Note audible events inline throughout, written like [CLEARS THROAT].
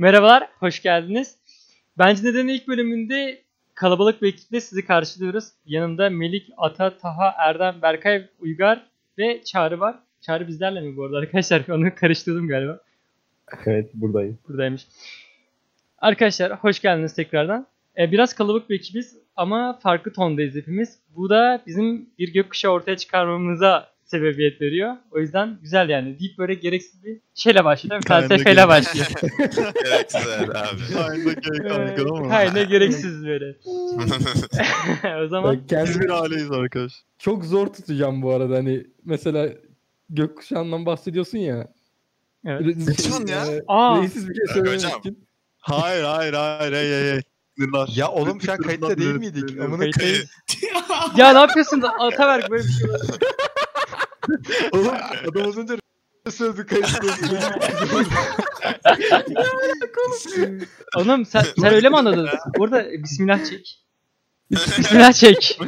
Merhabalar, hoş geldiniz. Bence neden ilk bölümünde kalabalık bir ekiple sizi karşılıyoruz. Yanımda Melik, Ata, Taha, Erdem, Berkay, Uygar ve Çağrı var. Çağrı bizlerle mi bu arada arkadaşlar? [LAUGHS] Onu karıştırdım galiba. Evet buradayım. Buradaymış. Arkadaşlar hoş geldiniz tekrardan. Ee, biraz kalabalık bir ekibiz ama farklı tondayız hepimiz. Bu da bizim bir gökkuşağı ortaya çıkarmamıza sebebiyet veriyor. O yüzden güzel yani. Deyip böyle gereksiz bir şeyle başlıyor. Felsefeyle başlıyor. [LAUGHS] Gereksiz abi. Ama. Aynen gereksiz böyle. [LAUGHS] [LAUGHS] o zaman Biz bir aileyiz arkadaş. çok zor tutacağım bu arada hani mesela gökkuşağından bahsediyorsun ya. Evet. Diyorsun ya? e, Aa. Reisiz bir şey söylemek hocam. için. Hayır hayır hayır hey hey hey. Sınırlar. Ya oğlum şu an kayıtta değil miydik? Amına Kayıttayız. ya ne yapıyorsun Ataberk böyle bir şey. Oğlum adam az önce sözü kayıtta. [LAUGHS] Oğlum sen, [LAUGHS] sen öyle mi anladın? Burada bismillah çek. Bismillah [LAUGHS] çek.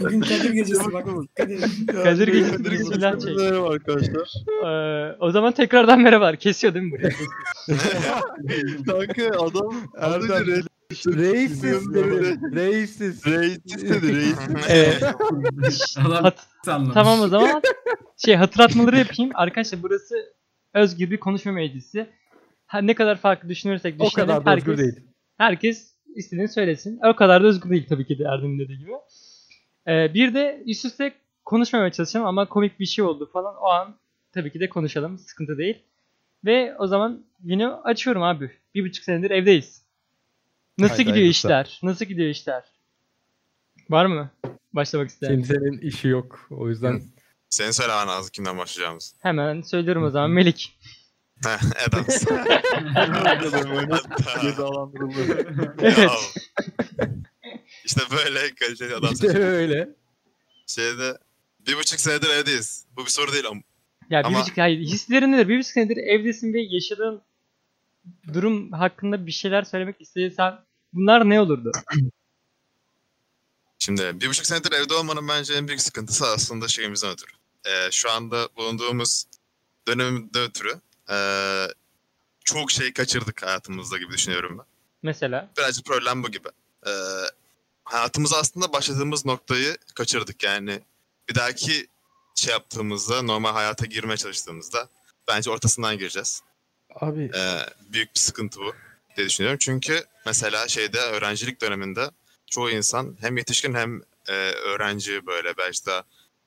Bugün Kadir gecesi bak. Kadir. Kadir Gecesi bismillah çek. Merhaba arkadaşlar. Ee, o zaman tekrardan merhabalar. Kesiyor değil mi burayı? Kanka adam az önce Erdem. Re- Reisiz. Reisiz. reis dedi reis. Evet. Adam Hat- sanmamış. tamam o zaman şey hatırlatmaları yapayım. Arkadaşlar burası özgür bir konuşma meclisi. Ha, ne kadar farklı düşünürsek O düşünelim. kadar da herkes, özgür değil. Herkes istediğini söylesin. O kadar da özgür değil tabii ki de Erdem'in dediği gibi. Ee, bir de üst üste konuşmamaya çalışalım ama komik bir şey oldu falan. O an tabii ki de konuşalım. Sıkıntı değil. Ve o zaman yine açıyorum abi. Bir buçuk senedir evdeyiz. Nasıl Haydi gidiyor hayırlısı. işler? Nasıl gidiyor işler? Var mı? Başlamak isteyen. Kimsenin işi yok. O yüzden Senin söylemen lazım kimden başlayacağımız. Hemen söylüyorum o zaman. Melik. [LAUGHS] Heh, Adams. [LAUGHS] Cezalandırıldı. Evet. işte böyle kaliteli adam işte seçim. öyle. Şeyde bir buçuk senedir evdeyiz. Bu bir soru değil ama. Ya bir Ama- buçuk, hayır hislerin nedir? Bir buçuk senedir evdesin ve yaşadığın durum hakkında bir şeyler söylemek istesen bunlar ne olurdu? Şimdi bir buçuk senedir evde olmanın bence en büyük sıkıntısı aslında şeyimizden ötürü. Ee, şu anda bulunduğumuz dönemde ötürü ee, çok şey kaçırdık hayatımızda gibi düşünüyorum ben. Mesela Birazcık problem bu gibi. Ee, hayatımıza aslında başladığımız noktayı kaçırdık yani. Bir dahaki şey yaptığımızda, normal hayata girmeye çalıştığımızda bence ortasından gireceğiz. Abi Ee, büyük bir sıkıntı bu diye düşünüyorum. Çünkü mesela şeyde öğrencilik döneminde çoğu insan hem yetişkin hem e, öğrenci böyle belki de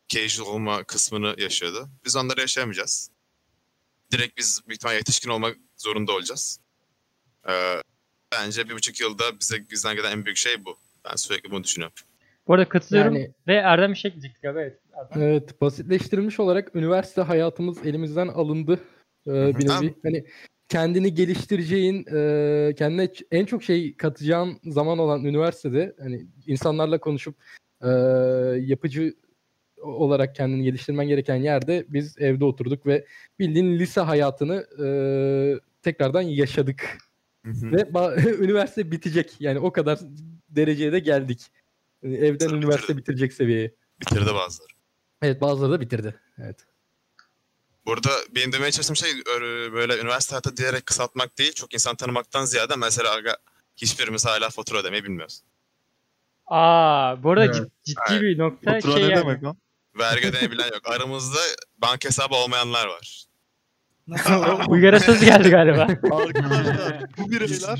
casual olma kısmını yaşıyordu. Biz onları yaşayamayacağız. Direkt biz büyük ihtimalle yetişkin olmak zorunda olacağız. Ee, bence bir buçuk yılda bize bizden gelen en büyük şey bu. Ben sürekli bunu düşünüyorum. bu arada katılıyorum Yani- ve Erdem bir şey diyecektik abi. Evet. Erdem. evet basitleştirilmiş olarak üniversite hayatımız elimizden alındı. Ee, bir nevi. Hani kendini geliştireceğin, e, kendine en çok şey katacağın zaman olan üniversitede hani insanlarla konuşup e, yapıcı olarak kendini geliştirmen gereken yerde biz evde oturduk ve bildiğin lise hayatını e, tekrardan yaşadık. Ve [LAUGHS] üniversite bitecek. Yani o kadar dereceye de geldik. Yani evden Tabii, üniversite bitirecek seviyeye. Bitirdi bazıları. Evet bazıları da bitirdi. Evet. Burada benim demeye çalıştığım şey böyle üniversite hayatı diyerek kısaltmak değil. Çok insan tanımaktan ziyade mesela aga, hiçbirimiz hala fatura ödemeyi bilmiyoruz. Aa, bu arada Evet. cid- ciddi Evet. bir nokta Fatura şey ne yani. demek lan? Vergi ödenebilen yok. Aramızda banka hesabı olmayanlar var. Nasıl? [LAUGHS] Uygar'a söz geldi galiba. Arkadaşlar [LAUGHS] bu bireyler,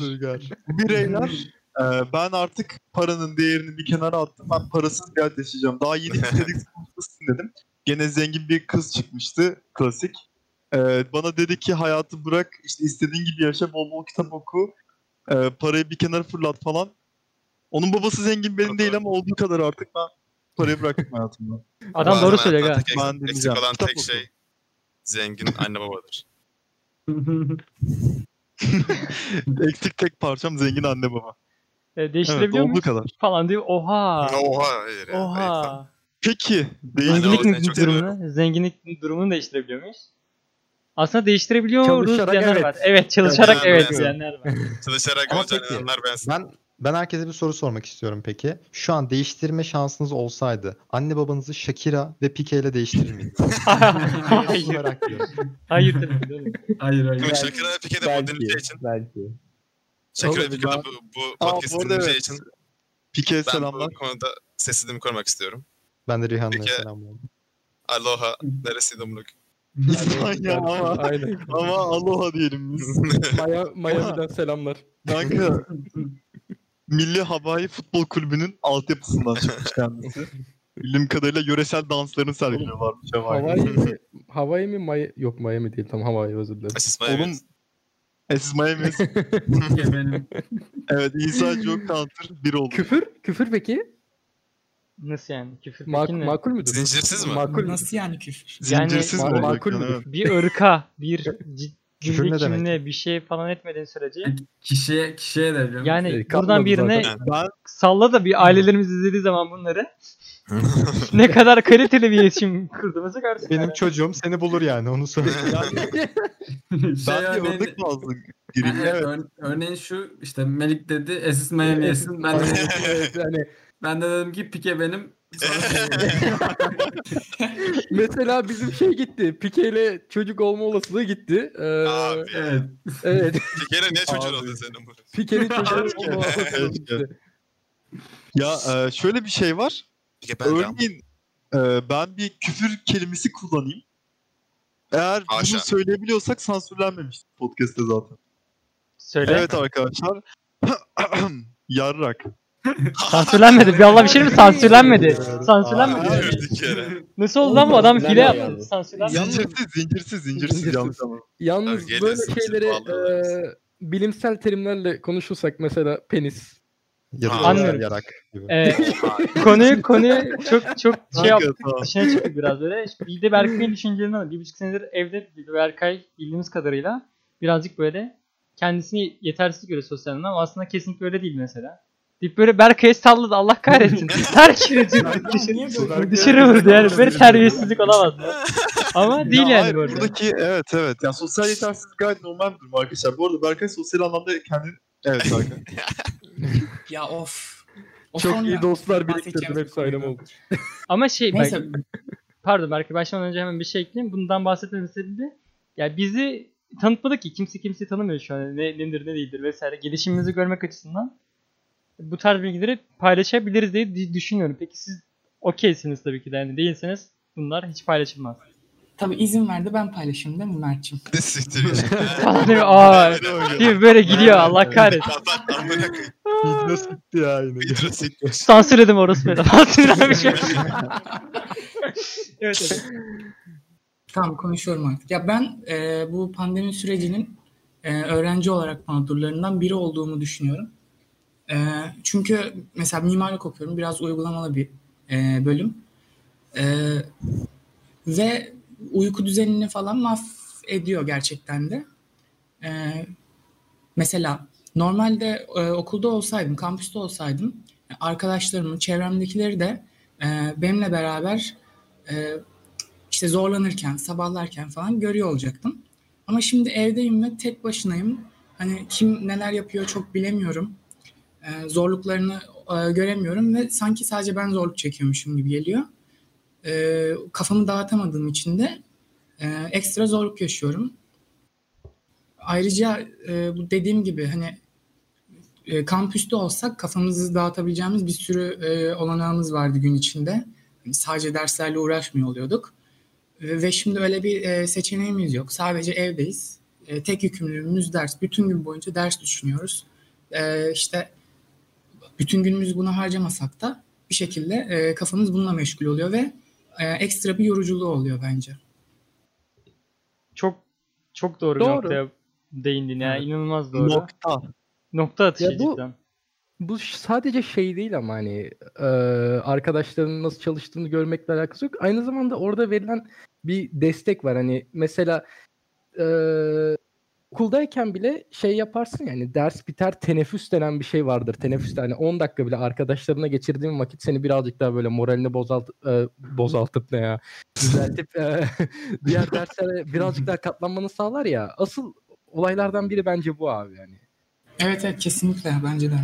bu bireyler e, ben artık paranın değerini bir kenara attım. Ben parasız bir hayat yaşayacağım. Daha yeni [LAUGHS] istedik dedim. Gene zengin bir kız çıkmıştı. Klasik. E, bana dedi ki hayatı bırak işte istediğin gibi yaşa bol bol kitap oku. E, parayı bir kenara fırlat falan. Onun babası zengin benim değil ama olduğu kadar artık ben parayı bıraktım hayatımdan. [LAUGHS] Adam doğru söylüyor Ben eksik, eksik dinleyeceğim. olan Kitap tek oku. şey zengin anne babadır. [LAUGHS] [LAUGHS] Eksik tek parçam zengin anne baba. E, Evet değiştirebiliyor olduğu muyuz? kadar. Falan diyor. Oha. Oha hayır ya. hayır. Peki o yüzden çok durumunu, zenginlik durumunu değiştirebiliyor muyuz? Aslında değiştirebiliyoruz Çalışarak diyenler evet. var. Evet çalışarak Çalışarak evet evet. diyenler var. [LAUGHS] Çalışarak Ama peki. insanlar bensin. Ben Ben herkese bir soru sormak istiyorum peki. Şu an değiştirme şansınız olsaydı anne babanızı Shakira ve Pique ile değiştirir miydiniz? [LAUGHS] Hayır. Ediyorum. Hayır tabii ki. Hayır hayır. Şimdi Shakira ve Pique de Belki. modernite için. Belki. Shakira ve Olabilir. Pique de Ben- bu, bu Aa, bu podcast'ın arada dinleyeceği evet. için Pike'ye ben selamlar. bu konuda sessizliğimi korumak istiyorum. Ben de Rihanna'ya Peki. selamlıyorum. Aloha, neresi dumluk? İspanya ama, Aynen. ama aloha diyelim biz. [LAUGHS] Maya, Miami'den selamlar. Kanka [LAUGHS] Milli Havai Futbol Kulübü'nün altyapısından çıkmış kendisi. Bildiğim kadarıyla yöresel danslarını sergiliyorlarmış Havai. Hawaii mi? Hawaii mi? Maya... Yok Miami değil. Tam Hawaii özür dilerim. Asis Oğlum Miami. Esis Miami. benim. evet İsa Joe Counter bir oldu. Küfür? Küfür peki? Nasıl yani? Küfür Mak- peki ne? makul müdür? Zincirsiz mi? Makul. Nasıl yani küfür? Yani- Zincirsiz mi Ma- olacak? makul yani? müdür? Bir ırka, bir cümle ne demek? kimliğe bir şey falan etmediğin sürece Kişiye kişiye de yani E, buradan birine. Ben salla da bir ailelerimiz izlediği zaman bunları [LAUGHS] ne kadar kaliteli bir iletişim kurduğumuzu görsün. Benim çocuğum seni bulur yani onu söyle. [LAUGHS] [LAUGHS] şey ben örneğin- örnek Ha, gireyim. evet, ör- örneğin şu işte Melik dedi Esis Miami yesin. Ben de, yani ben de dedim ki Pike benim. [LAUGHS] Mesela bizim şey gitti. Pike ile çocuk olma olasılığı gitti. Ee, Abi. evet. evet. Pike'yle niye çocuğun oldu senin bu? Pike'nin [LAUGHS] çocuğu olma olasılığı gitti. Ya e, şöyle bir şey var. Pike ben. Örneğin e, ben bir küfür kelimesi kullanayım. Eğer Haşa. bunu söyleyebiliyorsak sansürlenmemiş podcast'te zaten. Söyle. Evet arkadaşlar. [CLEARS THROAT] Yarrak. Sansürlenmedi. Bir Allah bir şey mi? Sansürlenmedi. Sansürlenmedi. Nasıl oldu lan bu adam hile yaptı. Sansürlenmedi. Zincirsiz, zincirsiz, zincirsiz. Yalnız böyle şeyleri e, bilimsel terimlerle konuşursak mesela penis. Anlıyorum. yarak gibi. Ee, [LAUGHS] konuyu konuyu çok çok şey yaptık. Dışına çıktık biraz böyle. Bir de Berkay'ın düşüncelerini alalım. Bir buçuk senedir evde Berkay bildiğimiz kadarıyla birazcık böyle kendisini yetersiz görüyor sosyal anlamda ama aslında kesinlikle öyle değil mesela. Deyip böyle Berkay'ı salladı Allah kahretsin. [LAUGHS] Her şeyi [LAUGHS] dışarı, dışarı vurdu yani. Böyle terbiyesizlik olamaz. Ama değil Ya yani hayır, bu arada. Buradaki evet evet. Yani sosyal yetersizlik gayet normal bir durum arkadaşlar. Bu arada Berkay sosyal anlamda kendini... Evet Berkay. [LAUGHS] Ya of. O Çok iyi dostlar biriktirdim hepsi konu. oldu. Ama şey Neyse belki, pardon belki başlamadan önce hemen bir şey ekleyeyim. Bundan bahsetmemin sebebi ya bizi tanıtmadı ki kimse kimseyi tanımıyor şu an. Ne nedir ne değildir vesaire. Gelişimimizi görmek açısından bu tarz bilgileri paylaşabiliriz diye di- düşünüyorum. Peki siz okeysiniz tabii ki de yani değilseniz bunlar hiç paylaşılmaz. tabii izin verdi ben paylaşayım değil mi Mert'ciğim? Ne [LAUGHS] siktir ya. Falan değil mi? Aa, değil mi? Böyle gidiyor Allah kahretsin. İdris gitti ya yine. İdris siktir. Sansürledim orası beni. [LAUGHS] Sansürlenmiş. evet evet. Tamam konuşuyorum artık. Ya ben e, bu pandemi sürecinin e, öğrenci olarak mağdurlarından biri olduğumu düşünüyorum. E, çünkü mesela mimarlık okuyorum. Biraz uygulamalı bir e, bölüm. E, ve uyku düzenini falan mahvediyor gerçekten de. E, mesela normalde e, okulda olsaydım, kampüste olsaydım arkadaşlarımın, çevremdekileri de e, benimle beraber e, işte zorlanırken, sabahlarken falan görüyor olacaktım. Ama şimdi evdeyim ve tek başınayım. Hani kim neler yapıyor çok bilemiyorum. Ee, zorluklarını e, göremiyorum ve sanki sadece ben zorluk çekiyormuşum gibi geliyor. Ee, kafamı dağıtamadığım için de e, ekstra zorluk yaşıyorum. Ayrıca e, bu dediğim gibi hani e, kampüste olsak kafamızı dağıtabileceğimiz bir sürü e, olanağımız vardı gün içinde. Hani sadece derslerle uğraşmıyor oluyorduk. Ve şimdi öyle bir e, seçeneğimiz yok. Sadece evdeyiz. E, tek yükümlülüğümüz ders. Bütün gün boyunca ders düşünüyoruz. E, işte bütün günümüzü buna harcamasak da bir şekilde e, kafamız bununla meşgul oluyor ve e, ekstra bir yoruculuğu oluyor bence. Çok çok doğru, Doğru. noktaya değindin ya. İnanılmaz doğru. Nokta. Nokta atışı Ya bu- cidden. Bu sadece şey değil ama hani e, arkadaşlarının nasıl çalıştığını görmekle alakası yok. Aynı zamanda orada verilen bir destek var. Hani mesela e, okuldayken bile şey yaparsın yani ders biter teneffüs denen bir şey vardır. Teneffüste hani 10 dakika bile arkadaşlarına geçirdiğin vakit seni birazcık daha böyle moralini bozalt e, bozaltıp ne ya düzeltip e, [LAUGHS] diğer derslere birazcık daha katlanmanı sağlar ya. Asıl olaylardan biri bence bu abi yani. Evet evet kesinlikle bence de.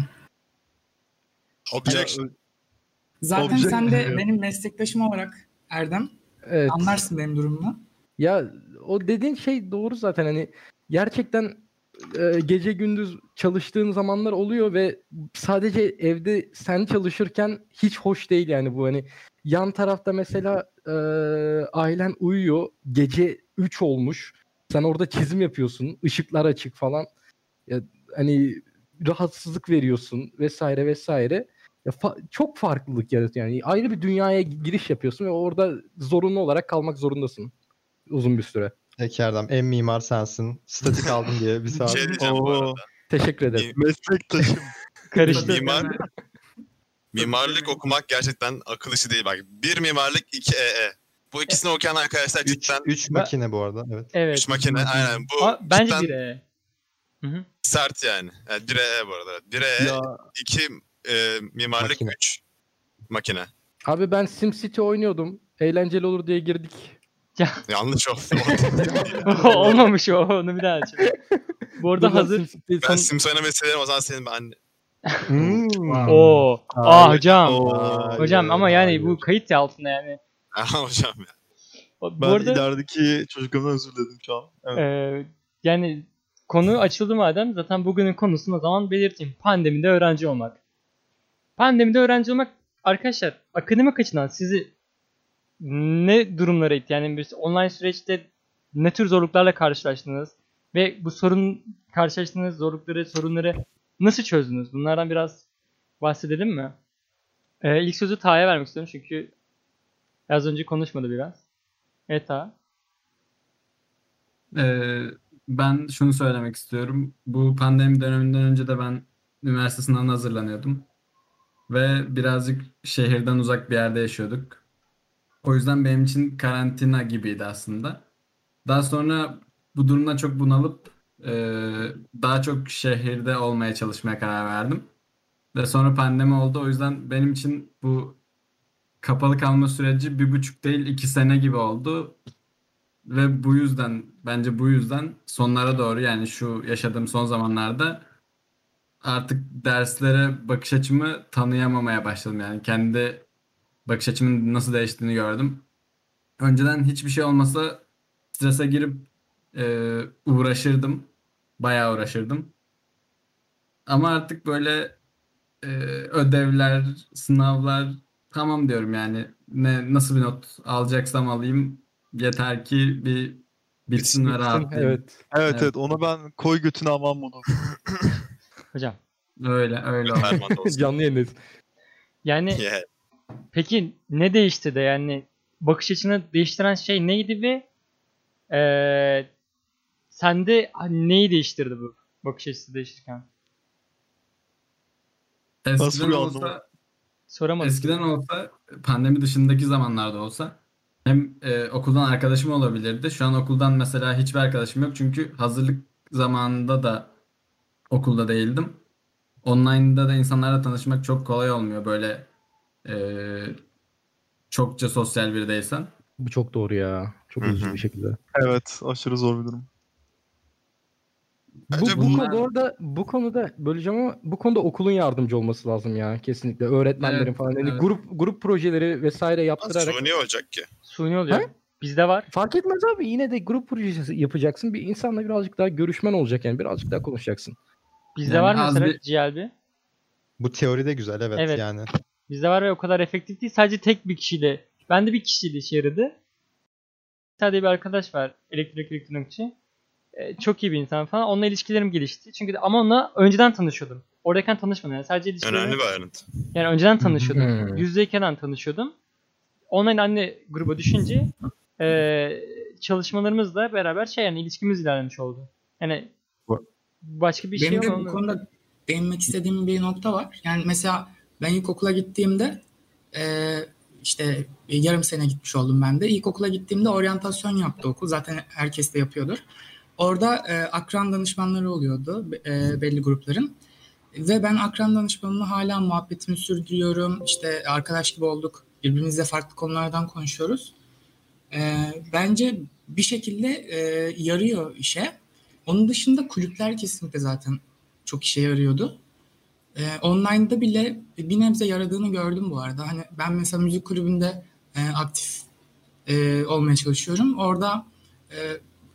Objection. Zaten Objection sen de benim meslektaşım olarak Erdem Evet. anlarsın benim durumumu. Ya o dediğin şey doğru zaten hani gerçekten e, gece gündüz çalıştığın zamanlar oluyor ve sadece evde sen çalışırken hiç hoş değil yani bu. Hani yan tarafta mesela e, ailen uyuyor gece 3 olmuş. Sen orada çizim yapıyorsun ışıklar açık falan. Ya, hani rahatsızlık veriyorsun vesaire vesaire. Ya fa- çok farklılık yaratıyor yani. Ayrı bir dünyaya giriş yapıyorsun ve orada zorunlu olarak kalmak zorundasın uzun bir süre. Erdem en mimar sensin. Statik aldın diye bir [LAUGHS] saat. Şey diyeceğim bu Oo. arada. Teşekkür ederim. Meslektaşım. [LAUGHS] Karıştı. Mimar, [LAUGHS] mimarlık okumak gerçekten akıl işi değil. Bak bir mimarlık iki EE. Bu ikisini okuyan arkadaşlar 3 cidden 3 Ben- makine bu arada. Evet. Evet. üç makine aynen bu Ama bence cidden bir E. Hı hı. sert yani. yani 1 EE bu arada. 1 EE, ya 2 e, mimarlık, Makine. 3 makine. Abi ben SimCity oynuyordum. Eğlenceli olur diye girdik. [LAUGHS] Yanlış oldu. Olmamış o. Onu bir daha açalım. Bu arada hazır. Ben son- sim söylemeyi severim o zaman senin ben Hmm. Oo. Aa hocam. Oo. Hocam ama yani hayır. bu kayıt ya altında yani. Hocam ya. Bu ben arada ilerideki çocuklarımdan özür diledim şu an. Evet. e, yani konu açıldı madem zaten bugünün konusunu o zaman belirteyim. Pandemide öğrenci olmak. Pandemide öğrenci olmak arkadaşlar akademik açıdan sizi ne durumlara? Yani bir online süreçte ne tür zorluklarla karşılaştınız? Ve bu sorun karşılaştığınız zorlukları, sorunları nasıl çözdünüz? Bunlardan biraz bahsedelim mi? Ee, ilk sözü Taha'ya vermek istiyorum çünkü az önce konuşmadı biraz. Evet Taha. Ee, ben şunu söylemek istiyorum. Bu pandemi döneminden önce de ben üniversite sınavına hazırlanıyordum. Ve birazcık şehirden uzak bir yerde yaşıyorduk. O yüzden benim için karantina gibiydi aslında. Daha sonra bu durumdan çok bunalıp e, daha çok şehirde olmaya çalışmaya karar verdim. Ve sonra pandemi oldu. O yüzden benim için bu kapalı kalma süreci bir buçuk değil iki sene gibi oldu. Ve bu yüzden bence bu yüzden sonlara doğru yani şu yaşadığım son zamanlarda artık derslere bakış açımı tanıyamamaya başladım. Yani kendi bakış açımın nasıl değiştiğini gördüm. Önceden hiçbir şey olmasa strese girip e, uğraşırdım. Bayağı uğraşırdım. Ama artık böyle e, ödevler, sınavlar tamam diyorum yani. Ne nasıl bir not alacaksam alayım yeter ki bir bitsin ve rahatlayayım. Evet. Evet Evet. evet ona ben koy götüne aman modu. Hocam. Öyle öyle. [LAUGHS] Canlı yayındayız. [LAUGHS] Yani Yeah. Peki ne değişti de yani bakış açını değiştiren şey neydi ve eee sende neyi değiştirdi bu bakış açısı değiştirirken? Nasıl Eskiden bir olsa? Soramadım. Eskiden olsa pandemi dışındaki zamanlarda olsa hem e, okuldan arkadaşım olabilirdi. Şu an okuldan mesela hiçbir arkadaşım yok çünkü hazırlık zamanında da okulda değildim. Online'da da insanlarla tanışmak çok kolay olmuyor böyle e, çokça sosyal biri değilsen. Bu çok doğru ya. Çok üzücü bir şekilde. Evet aşırı zor bir durum. Bu, Bence bu bunlar- konuda orada bu konuda böleceğim ama bu konuda okulun yardımcı olması lazım ya kesinlikle. Öğretmenlerin Evet, falan. Yani evet. grup grup projeleri vesaire yaptırarak Suni olacak ki. Suni oluyor. Bizde var. fark etmez abi yine de grup projesi yapacaksın. Bir insanla birazcık daha görüşmen olacak yani birazcık daha konuşacaksın. Bizde Yani var az mesela bir- GLB. Bu teoride güzel evet, Evet. yani. Bizde var ve o kadar efektif değil. Sadece tek bir kişiyle. Ben de bir kişiyle işe yaradı. Sadece bir arkadaş var. Elektrik elektronikçi. Ee, çok iyi bir insan falan. Onunla ilişkilerim gelişti. Çünkü de, ama onunla önceden tanışıyordum. Oradayken tanışmadım. Yani sadece ilişkilerim. Önemli bir ayrıntı. Yani önceden tanışıyordum. Hmm. Yüzdeyken tanışıyordum. Online anne gruba düşünce eee çalışmalarımızla beraber şey yani ilişkimiz ilerlemiş oldu. Yani başka bir şey Benim yok. de bu onu- konuda değinmek istediğim bir nokta var. Yani mesela ben ilkokula gittiğimde e, işte yarım sene gitmiş oldum ben de. İlkokula gittiğimde oryantasyon yaptı okul. Zaten herkes de yapıyordur. Orada e, akran danışmanları oluyordu e, belli grupların. Ve ben akran danışmanımla hala muhabbetimi sürdürüyorum. İşte arkadaş gibi olduk. Birbirimizle farklı konulardan konuşuyoruz. E, bence bir şekilde e, yarıyor işe. Onun dışında kulüpler kesinlikle zaten çok işe yarıyordu. E, online'da bile bir nebze yaradığını gördüm bu arada. Hani ben mesela müzik kulübünde e, aktif e, olmaya çalışıyorum. Orada e,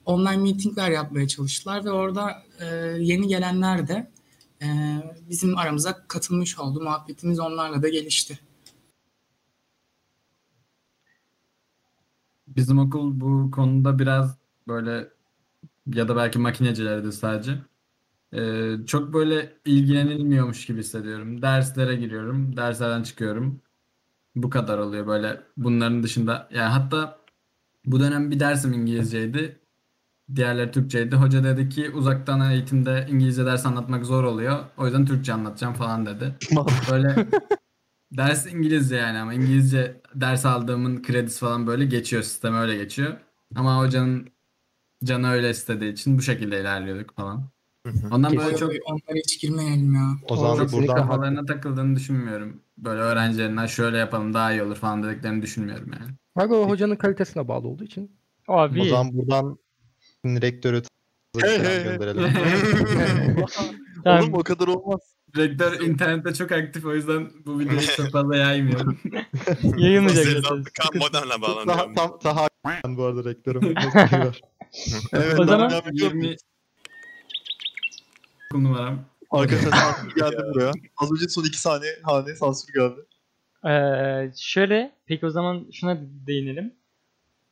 online meetingler yapmaya çalıştılar ve orada e, yeni gelenler de e, bizim aramıza katılmış oldu. Muhabbetimiz onlarla da gelişti. Bizim okul bu konuda biraz böyle ya da belki makinecilerdi sadece. Ee, çok böyle ilgilenilmiyormuş gibi hissediyorum. Derslere giriyorum, derslerden çıkıyorum. Bu kadar oluyor böyle. Bunların dışında yani hatta bu dönem bir dersim İngilizceydi. Diğerleri Türkçeydi. Hoca dedi ki uzaktan eğitimde İngilizce ders anlatmak zor oluyor. O yüzden Türkçe anlatacağım falan dedi. [LAUGHS] Böyle ders İngilizce yani ama İngilizce ders aldığımın kredisi falan böyle geçiyor. Sistem öyle geçiyor. Ama hocanın canı öyle istediği için bu şekilde ilerliyorduk falan. Ondan böyle çok Onlara hiç girmeyelim ya. O zaman çok buradan kafalarına takıldığını düşünmüyorum. Böyle öğrencilerinden şöyle yapalım daha iyi olur falan dediklerini düşünmüyorum yani. Bak o hocanın kalitesine bağlı olduğu için. Abi o zaman buradan rektörü gönderelim. Tamam. [LAUGHS] Oğlum o kadar olmaz. Rektör internette çok aktif o yüzden bu videoyu [LAUGHS] çok fazla yaymıyorum. [LAUGHS] yayınlayacak kan modemle Taha, bağlanıyor. tam, Taha bu arada rektörüm. Evet, O zaman- ben bir 20 okul numaram. Arkadaşlar [LAUGHS] sansür geldi buraya. Az önce son iki saniye hane sansür geldi. Ee, şöyle peki o zaman şuna değinelim.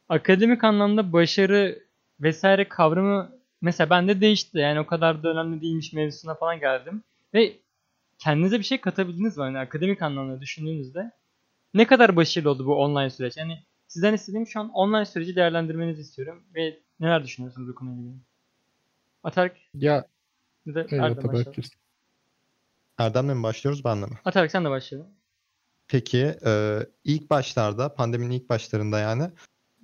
Akademik anlamda başarı vesaire kavramı mesela bende değişti. Yani o kadar da önemli değilmiş mevzusuna falan geldim. Ve kendinize bir şey katabildiniz mi? Yani akademik anlamda düşündüğünüzde ne kadar başarılı oldu bu online süreç? Yani sizden istediğim şu an online süreci değerlendirmenizi istiyorum. Ve neler düşünüyorsunuz bu konuyla ilgili? Atark Ya bir de Erdem başlayalım. Erdem'le mi başlıyoruz benle mi? Atark sen de başlayalım. Peki e, ilk başlarda pandeminin ilk başlarında yani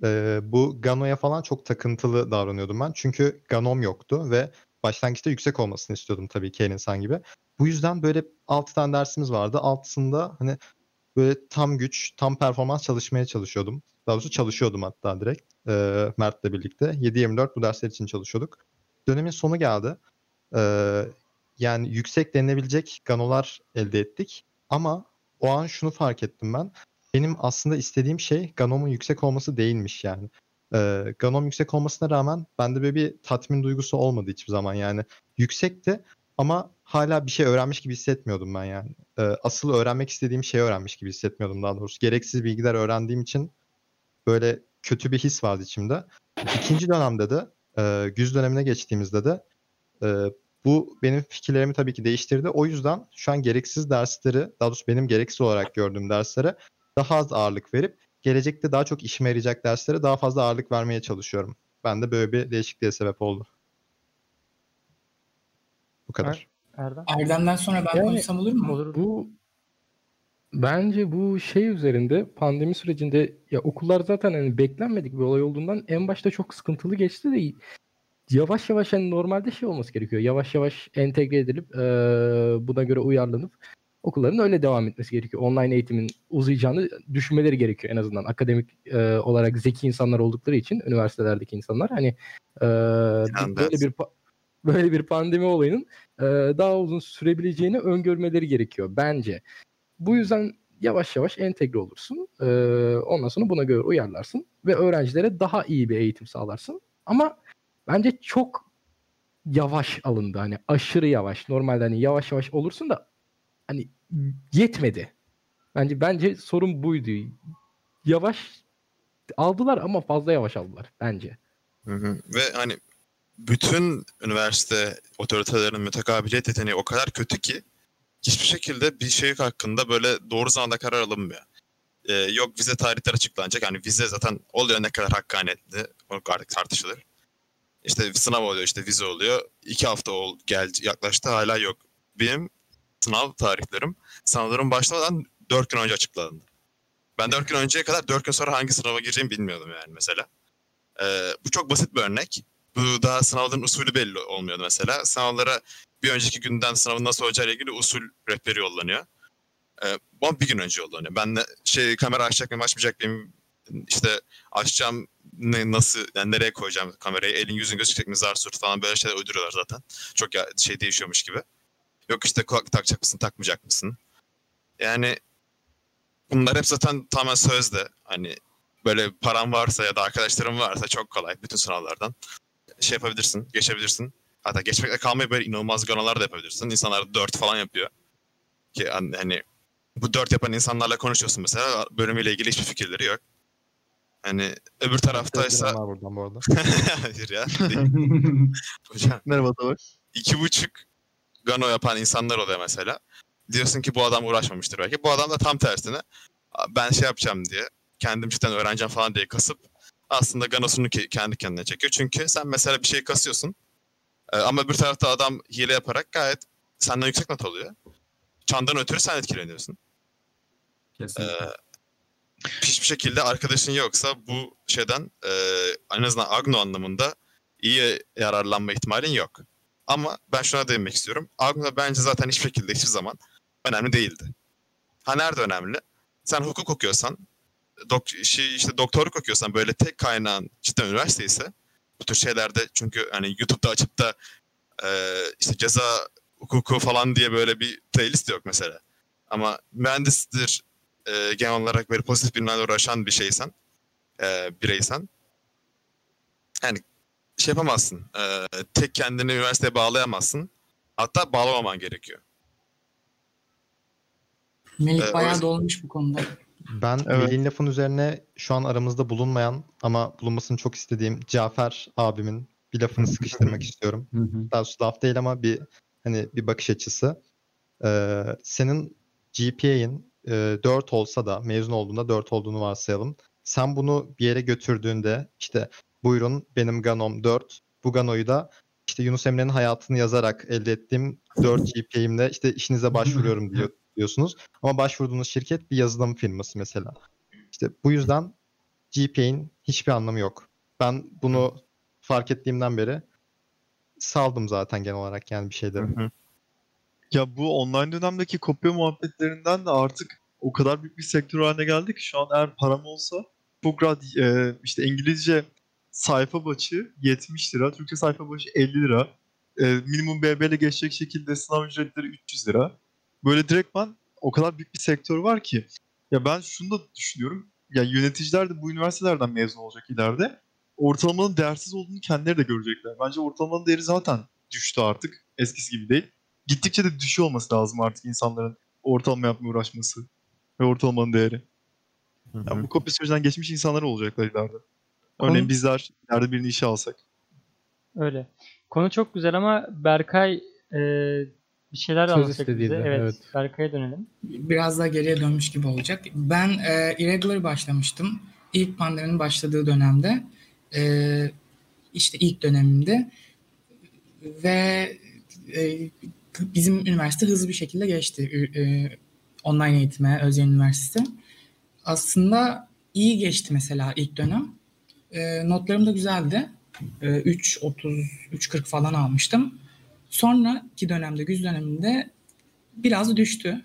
e, bu Gano'ya falan çok takıntılı davranıyordum ben. Çünkü Ganom yoktu ve başlangıçta yüksek olmasını istiyordum tabii ki her insan gibi. Bu yüzden böyle 6 tane dersimiz vardı. Altısında hani böyle tam güç, tam performans çalışmaya çalışıyordum. Daha doğrusu çalışıyordum hatta direkt e, Mert'le birlikte. 7-24 bu dersler için çalışıyorduk. Dönemin sonu geldi. E, yani yüksek denilebilecek Gano'lar elde ettik. Ama o an şunu fark ettim ben. Benim aslında istediğim şey Ganom'un yüksek olması değilmiş yani. Ee, Ganom yüksek olmasına rağmen bende böyle bir tatmin duygusu olmadı hiçbir zaman yani. Yüksekti ama hala bir şey öğrenmiş gibi hissetmiyordum ben yani. Ee, asıl öğrenmek istediğim şeyi öğrenmiş gibi hissetmiyordum daha doğrusu. Gereksiz bilgiler öğrendiğim için böyle kötü bir his vardı içimde. İkinci dönemde de e, güz dönemine geçtiğimizde de e, bu benim fikirlerimi tabii ki değiştirdi. O yüzden şu an gereksiz dersleri, daha doğrusu benim gereksiz olarak gördüğüm derslere daha az ağırlık verip gelecekte daha çok işime yarayacak derslere daha fazla ağırlık vermeye çalışıyorum. Ben de böyle bir değişikliğe sebep oldu. Bu kadar. Erdem. Erdem'den sonra ben Yani- konuşsam olur mu? Olur. Bu bence bu şey üzerinde pandemi sürecinde ya okullar zaten hani beklenmedik bir olay olduğundan en başta çok sıkıntılı geçti de yavaş yavaş hani normalde şey olması gerekiyor. Yavaş yavaş entegre edilip eee, buna göre uyarlanıp okulların öyle devam etmesi gerekiyor. Online eğitimin uzayacağını düşünmeleri gerekiyor en azından. Akademik eee, olarak zeki insanlar oldukları için üniversitelerdeki insanlar hani Yani böyle bir böyle bir pandemi olayının eee, daha uzun sürebileceğini öngörmeleri gerekiyor bence. Bu yüzden yavaş yavaş entegre olursun. Eee, ondan sonra buna göre uyarlarsın ve öğrencilere daha iyi bir eğitim sağlarsın. Ama bence çok yavaş alındı. Hani aşırı yavaş. Normalde hani yavaş yavaş olursun da hani yetmedi. Bence bence sorun buydu. Yavaş aldılar ama fazla yavaş aldılar bence. Hı hı. Ve hani bütün üniversite otoritelerinin mütekabiliyet yeteneği o kadar kötü ki hiçbir şekilde bir şey hakkında böyle doğru zamanda karar alınmıyor. Ee, yok vize tarihleri açıklanacak. Yani vize zaten oluyor ne kadar hakkaniyetli. O artık tartışılır. İşte sınav oluyor işte vize oluyor. İki hafta ol, geldi, yaklaştı hala yok. Benim sınav tarihlerim sınavların başlamadan dört gün önce açıklandı. Ben dört gün önceye kadar dört gün sonra hangi sınava gireceğimi bilmiyordum yani mesela. Ee, bu çok basit bir örnek. Bu daha sınavların usulü belli olmuyordu mesela. Sınavlara bir önceki günden sınavın nasıl olacağıyla ilgili usul rehberi yollanıyor. Ee, ama bir gün önce yollanıyor. Ben de şey kamera açacak mıyım açmayacak mıyım işte açacağım ne, nasıl yani nereye koyacağım kamerayı elin yüzün gözükecek mi zar surt falan böyle şeyler uyduruyorlar zaten. Çok ya, şey değişiyormuş gibi. Yok işte kulaklık takacak mısın, takmayacak mısın? Yani bunlar hep zaten tamamen sözde. Hani böyle paran varsa ya da arkadaşların varsa çok kolay bütün sınavlardan şey yapabilirsin, geçebilirsin. Hatta geçmekle kalmayı böyle inanılmaz ganolar da yapabilirsin. İnsanlar dört falan yapıyor. Ki hani bu dört yapan insanlarla konuşuyorsun mesela bölümüyle ilgili hiçbir fikirleri yok. Hani öbür taraftaysa... Buradan bu arada. [LAUGHS] Hayır ya. [LAUGHS] Hocam Merhaba da var. iki buçuk gano yapan insanlar oluyor mesela. Diyorsun ki bu adam uğraşmamıştır belki. Bu adam da tam tersine ben şey yapacağım diye kendim cidden öğreneceğim falan diye kasıp aslında ganosunu ke- kendi kendine çekiyor. Çünkü sen mesela bir şey kasıyorsun e, ama bir tarafta adam hile yaparak gayet senden yüksek not alıyor. Çandan ötürü sen etkileniyorsun. Kesinlikle. Ee, hiçbir şekilde arkadaşın yoksa bu şeyden e, en azından Agno anlamında iyi yararlanma ihtimalin yok. Ama ben şuna değinmek istiyorum. Agno bence zaten hiçbir şekilde hiçbir zaman önemli değildi. Ha nerede önemli? Sen hukuk okuyorsan, dok şey, işte doktorluk okuyorsan böyle tek kaynağın cidden üniversite ise bu tür şeylerde çünkü hani YouTube'da açıp da e, işte ceza hukuku falan diye böyle bir playlist yok mesela. Ama mühendistir, e, genel olarak böyle pozitif bilimlerle uğraşan bir şeysen, e, bireysen yani şey yapamazsın. E, tek kendini üniversiteye bağlayamazsın. Hatta bağlamaman gerekiyor. Melih Ee, bayağı dolmuş bu konuda. Ben Evet. Melih'in lafın üzerine şu an aramızda bulunmayan ama bulunmasını çok istediğim Cafer abimin bir lafını sıkıştırmak [LAUGHS] istiyorum. Daha doğrusu laf değil ama bir hani bir bakış açısı. Ee, senin GPA'in e, 4 olsa da mezun olduğunda 4 olduğunu varsayalım. Sen bunu bir yere götürdüğünde işte buyurun benim Ganom 4. Bu Gano'yu da işte Yunus Emre'nin hayatını yazarak elde ettiğim 4 GPA'imle işte işinize başvuruyorum diyor, [LAUGHS] diyorsunuz. Ama başvurduğunuz şirket bir yazılım firması mesela. İşte bu yüzden GPA'in hiçbir anlamı yok. Ben bunu fark ettiğimden beri saldım zaten genel olarak yani bir şeyde. Ya bu online dönemdeki kopya muhabbetlerinden de artık o kadar büyük bir sektör haline geldi ki şu an eğer param olsa çok rahat e, işte İngilizce sayfa başı 70 lira, Türkçe sayfa başı 50 lira. E, minimum BB ile geçecek şekilde sınav ücretleri 300 lira. Böyle direktman o kadar büyük bir sektör var ki. Ya ben şunu da düşünüyorum. Ya yöneticiler de bu üniversitelerden mezun olacak ileride. Ortalamanın değersiz olduğunu kendileri de görecekler. Bence ortalamanın değeri zaten düştü artık. Eskisi gibi değil gittikçe de düşüyor olması lazım artık insanların ortalama yapmaya uğraşması ve ortalamanın değeri. Yani bu kopya sürecinden geçmiş insanlar olacaklar ileride. Örneğin Konu- bizler ileride birini işe alsak. Öyle. Konu çok güzel ama Berkay e, bir şeyler Söz anlatacak bize. Evet, evet. Berkay'a dönelim. Biraz daha geriye dönmüş gibi olacak. Ben e, Irregular başlamıştım. İlk pandeminin başladığı dönemde. E, işte ilk dönemimde. Ve e, bizim üniversite hızlı bir şekilde geçti. E, online eğitime, Özyeğin Üniversitesi. Aslında iyi geçti mesela ilk dönem. E, notlarım da güzeldi. E, 3.30, 3.40 falan almıştım. Sonraki dönemde, güz döneminde biraz düştü.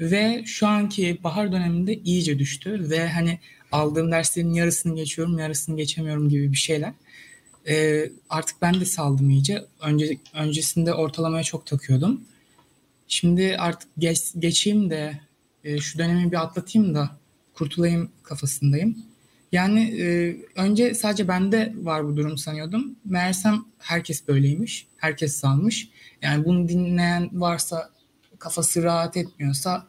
Ve şu anki bahar döneminde iyice düştü. Ve hani aldığım derslerin yarısını geçiyorum, yarısını geçemiyorum gibi bir şeyler. Ee, artık ben de saldım iyice. Önce, öncesinde ortalamaya çok takıyordum. Şimdi artık geç, geçeyim de e, şu dönemi bir atlatayım da kurtulayım kafasındayım. Yani e, önce sadece bende var bu durum sanıyordum. Meğersem herkes böyleymiş. Herkes salmış. Yani bunu dinleyen varsa kafası rahat etmiyorsa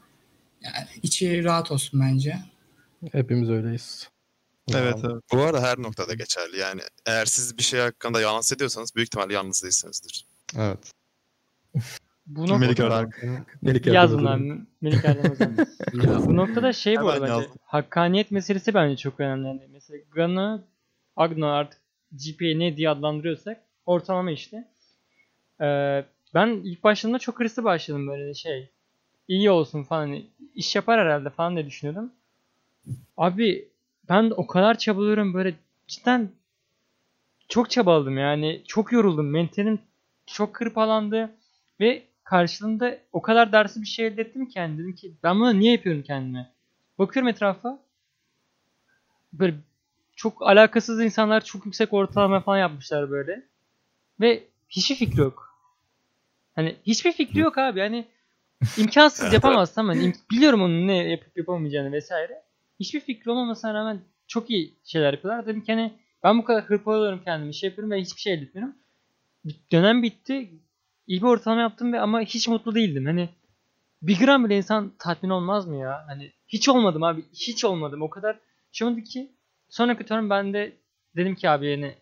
yani içi rahat olsun bence. Hepimiz öyleyiz. Evet evet. Bu arada her noktada geçerli. Yani eğer siz bir şey hakkında yalan hissediyorsanız büyük ihtimalle yalnız değilsinizdir. Evet. Bu Melik Erdem. Melik yaz Erdem bunlar. Özdemir. Melik Özdemir. [LAUGHS] Bu noktada şey bu arada bence yazdım. hakkaniyet meselesi bence çok önemli. Yani mesela Gano, Agno artık GPA ne diye adlandırıyorsak ortalama işte. Ee, ben ilk başladığımda çok hırslı başladım böyle şey. iyi olsun falan hani iş yapar herhalde falan diye düşünüyordum. Abi ben de o kadar çabalıyorum böyle cidden çok çabaladım yani çok yoruldum mentalim çok hırpalandı ve karşılığında o kadar dersi bir şey elde ettim ki yani dedim ki ben bunu niye yapıyorum kendime? Bakıyorum etrafa böyle çok alakasız insanlar çok yüksek ortalama falan yapmışlar böyle ve hiçbir fikri yok. Hani hiçbir fikri yok abi. Hani imkansız hani im- biliyorum onun ne yapıp yapamayacağını vesaire. Hiçbir fikri olmamasına rağmen çok iyi şeyler yapıyorlar. Dedim ki hani ben bu kadar hırpalıyorum kendimi, şey yapıyorum ve hiçbir şey elde etmiyorum. Dönem bitti. İyi bir ortalama yaptım ve ama hiç mutlu değildim. Hani bir gram bile insan tatmin olmaz mı ya? Hani hiç olmadım abi. Hiç olmadım. O kadar şey oldu ki sonraki turn ben de dedim ki abi yani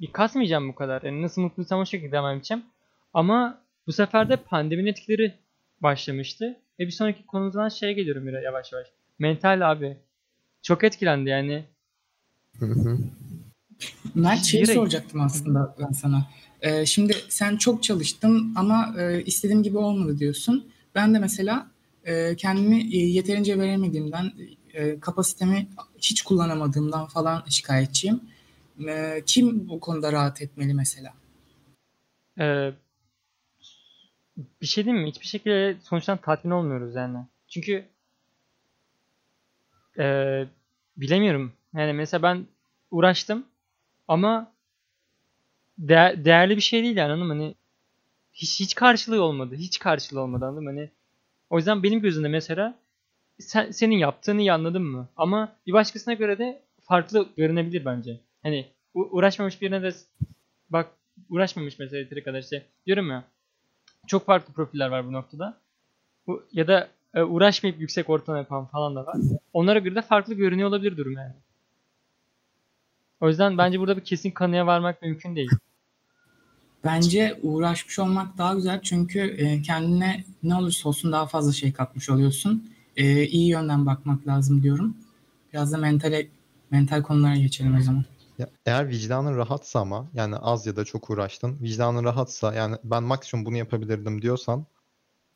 bir kasmayacağım bu kadar. Yani nasıl mutluysam o şekilde devam edeceğim. Ama bu sefer de pandeminin etkileri başlamıştı. Ve bir sonraki konumuzdan şeye geliyorum yavaş yavaş. Mental abi. Çok etkilendi yani. Hı hı. Mert şeyi Direkt- soracaktım aslında ben sana. Ee, şimdi sen çok çalıştın ama e, istediğim gibi olmadı diyorsun. Ben de mesela e, kendimi e, yeterince veremediğimden, e, kapasitemi hiç kullanamadığımdan falan şikayetçiyim. E, kim bu konuda rahat etmeli mesela? Ee, bir şey diyeyim mi? Hiçbir şekilde sonuçtan tatmin olmuyoruz yani. Çünkü ee, bilemiyorum. Yani mesela ben uğraştım ama değer- değerli bir şey değil yani anladın mı? Hani hiç, hiç karşılığı olmadı. Hiç karşılığı olmadı anladın mı? Hani o yüzden benim gözümde mesela sen, senin yaptığını iyi anladın mı? Ama bir başkasına göre de farklı görünebilir bence. Hani uğraşmamış birine de bak uğraşmamış mesela yeteri kadar işte diyorum ya çok farklı profiller var bu noktada. Bu, ya da e, uğraşmayıp yüksek ortalama yapan falan da var. Onlara göre de farklı görünüyor olabilir durum yani. O yüzden bence burada bir kesin kanıya varmak mümkün değil. Bence uğraşmış olmak daha güzel çünkü e, kendine ne olursa olsun daha fazla şey katmış oluyorsun. E, iyi yönden bakmak lazım diyorum. Biraz da mentale, mental konulara geçelim o zaman. Ya, eğer vicdanın rahatsa ama yani az ya da çok uğraştın. Vicdanın rahatsa yani ben maksimum bunu yapabilirdim diyorsan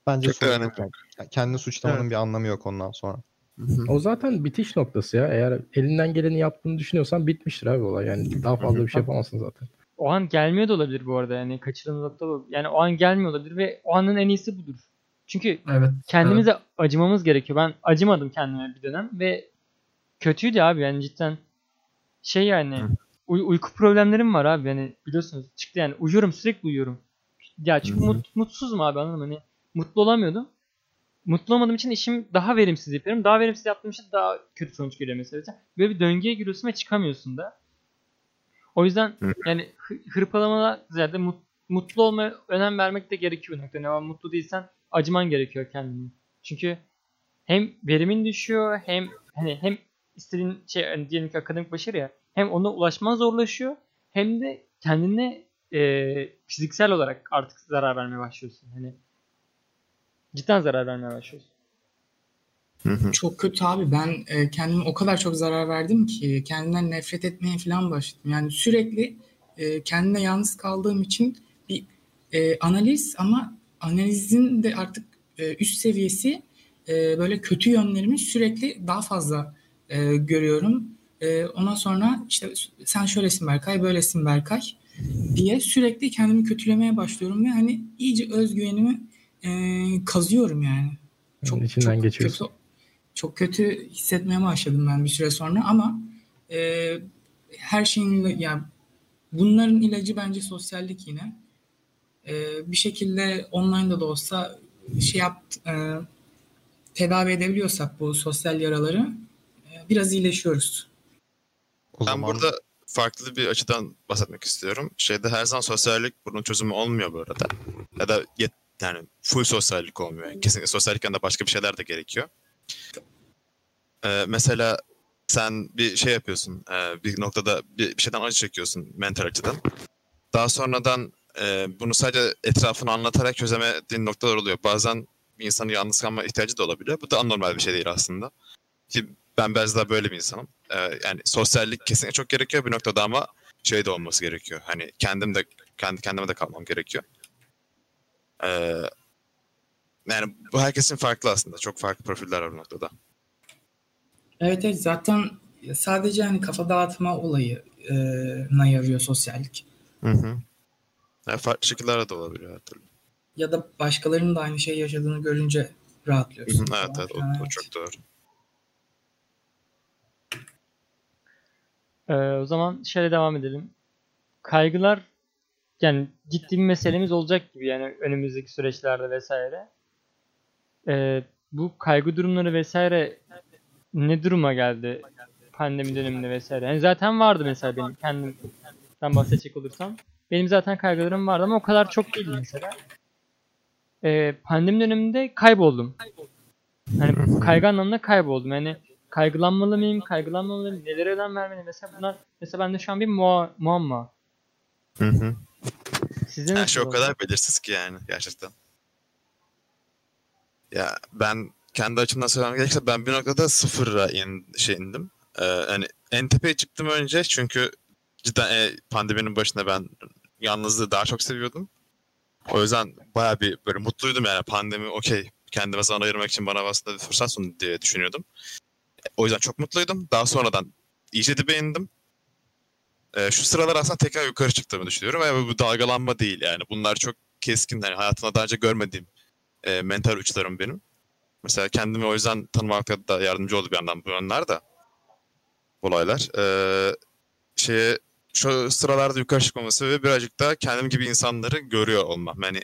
bence Çok yok. Yani kendini suçlamanın bir anlamı yok ondan sonra. O zaten bitiş noktası ya. Eğer elinden geleni yaptığını düşünüyorsan bitmiştir abi olay. Yani daha fazla bir şey yapamazsın zaten. O an gelmiyor da olabilir bu arada yani kaçırılan nokta bu. Yani o an gelmiyor olabilir ve o anın en iyisi budur. Çünkü Evet. kendimize acımamız gerekiyor. Ben acımadım kendime bir dönem ve kötüydü abi yani cidden şey yani uy- uyku problemlerim var abi yani biliyorsunuz çıktı yani uyuyorum sürekli uyuyorum. Ya çünkü mut- mutsuzum abi anladın mı? Hani mutlu olamıyordum. Mutlu olmadığım için işim daha verimsiz yapıyorum. Daha verimsiz yaptığım için daha kötü sonuç geliyor mesela. Böyle bir döngüye giriyorsun ve çıkamıyorsun da. O yüzden yani hı- hırpalamana ziyade mut- mutlu olmaya önem vermek de gerekiyor bir noktada. Yani mutlu değilsen acıman gerekiyor kendine. Çünkü hem verimin düşüyor hem hani hem istediğin şey hani diyelim ki akademik başarı ya hem ona ulaşman zorlaşıyor hem de kendine e, fiziksel olarak artık zarar vermeye başlıyorsun. Hani cidden zarar vermeye. Hı hı. Çok kötü abi. Ben e, kendime o kadar çok zarar verdim ki kendimden nefret etmeye falan başladım. Yani sürekli e, kendime yalnız kaldığım için bir e, analiz ama analizin de artık e, üst seviyesi e, böyle kötü yönlerimi sürekli daha fazla e, görüyorum. E, ondan sonra işte sen şöylesin Berkay, böylesin Berkay diye sürekli kendimi kötülemeye başlıyorum ve hani iyice özgüvenimi e, kazıyorum yani. Yani içinden geçiyorsun. Kötü, çok kötü hissetmeye başladım ben bir süre sonra ama e, her şeyin yani bunların ilacı bence sosyallik yine. E, bir şekilde online'da da olsa şey yap e, tedavi edebiliyorsak bu sosyal yaraları e, biraz iyileşiyoruz. O Ben zaman burada farklı bir açıdan bahsetmek istiyorum. Şeyde her zaman sosyallik bunun çözümü olmuyor bu arada. Ya da yet, yani full sosyallik olmuyor. Yani kesinlikle sosyallikten de başka bir şeyler de gerekiyor. Ee, mesela sen bir şey yapıyorsun. e, bir noktada bir, bir şeyden acı çekiyorsun mental açıdan. Daha sonradan e, bunu sadece etrafını anlatarak çözemediğin noktalar oluyor. Bazen bir insanın yalnız kalma ihtiyacı da olabiliyor. Bu da anormal bir şey değil aslında. Ki ben biraz daha böyle bir insanım. Ee, yani sosyallik kesinlikle çok gerekiyor bir noktada ama şey de olması gerekiyor. Hani kendim de kendi kendime de kalmam gerekiyor. Ee, yani bu herkesin farklı aslında. Çok farklı profiller var bu noktada. Evet evet zaten sadece hani kafa dağıtma olayı e, na yarıyor sosyallik. Hı hı. Yani farklı şekillerde de olabiliyor her türlü. Ya da başkalarının da aynı şeyi yaşadığını görünce rahatlıyorsun. hı, Evet evet o, o çok doğru. Ee, o zaman şöyle devam edelim. Kaygılar yani ciddi bir meselemiz olacak gibi yani önümüzdeki süreçlerde vesaire. Ee, bu kaygı durumları vesaire ne duruma geldi pandemi döneminde vesaire. Yani zaten vardı mesela benim kendimden bahsedecek olursam. Benim zaten kaygılarım vardı ama o kadar çok değil mesela. Ee, pandemi döneminde kayboldum. Hani kaygı anlamında kayboldum. Yani kaygılanmalı mıyım, kaygılanmamalı mıyım, nelere önem vermeliyim mesela bunlar mesela bende şu an bir mua- muamma. Hı hı. Sizde Her şey o kadar belirsiz ki yani gerçekten. Ya ben kendi açımdan söylemem gerekirse ben bir noktada sıfıra in, şey indim. Ee, hani en tepeye çıktım önce çünkü cidden e, pandeminin başında ben yalnızlığı daha çok seviyordum. O yüzden baya bir böyle mutluydum yani pandemi okey kendime zaman ayırmak için bana aslında bir fırsat sundu diye düşünüyordum. O yüzden çok mutluydum. Daha sonradan iyice dibe indim. Ee, şu sıralar aslında tekrar yukarı çıktığımı düşünüyorum. Ve bu dalgalanma değil yani. Bunlar çok keskin. Yani hayatımda daha önce görmediğim e, mental uçlarım benim. Mesela kendimi o yüzden tanımakta da yardımcı oldu bir yandan bu yönler de. Olaylar. Ee, şeye şu sıralarda yukarı çıkmaması ve birazcık da kendim gibi insanları görüyor olmam. Yani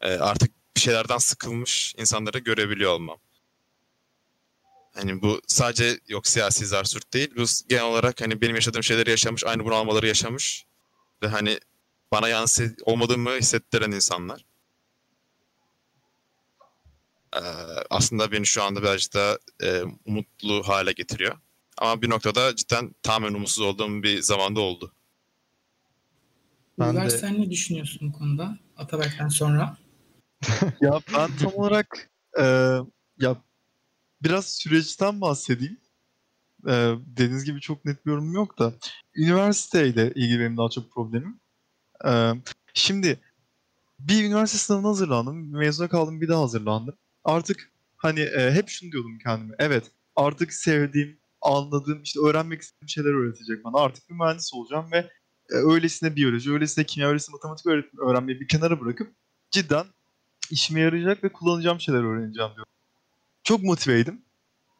e, artık bir şeylerden sıkılmış insanları görebiliyor olmam. Hani bu sadece yok siyasi zarsürt değil. Bu genel olarak hani benim yaşadığım şeyleri yaşamış, aynı bunalmaları yaşamış ve hani bana yansı olmadığımı hissettiren insanlar. Ee, aslında beni şu anda birazcık da e, umutlu hale getiriyor. Ama bir noktada cidden tamamen umutsuz olduğum bir zamanda oldu. Ben Uygar de- sen ne düşünüyorsun bu konuda? Atabek'ten sonra. [LAUGHS] Ya ben tam olarak e, ya biraz süreçten bahsedeyim. E, dediğiniz gibi çok net bir yorumum yok da. Üniversiteyle ilgili benim daha çok problemim. E, şimdi bir üniversite sınavına hazırlandım. Mezuna kaldım bir daha hazırlandım. Artık hani e, hep şunu diyordum kendime. Evet artık sevdiğim, anladığım, işte öğrenmek istediğim şeyler öğretecek bana. Artık bir mühendis olacağım ve e, öylesine biyoloji, öylesine kimya, öylesine matematik öğret- öğrenmeyi bir kenara bırakıp cidden işime yarayacak ve kullanacağım şeyler öğreneceğim diyorum. Çok motiveydim.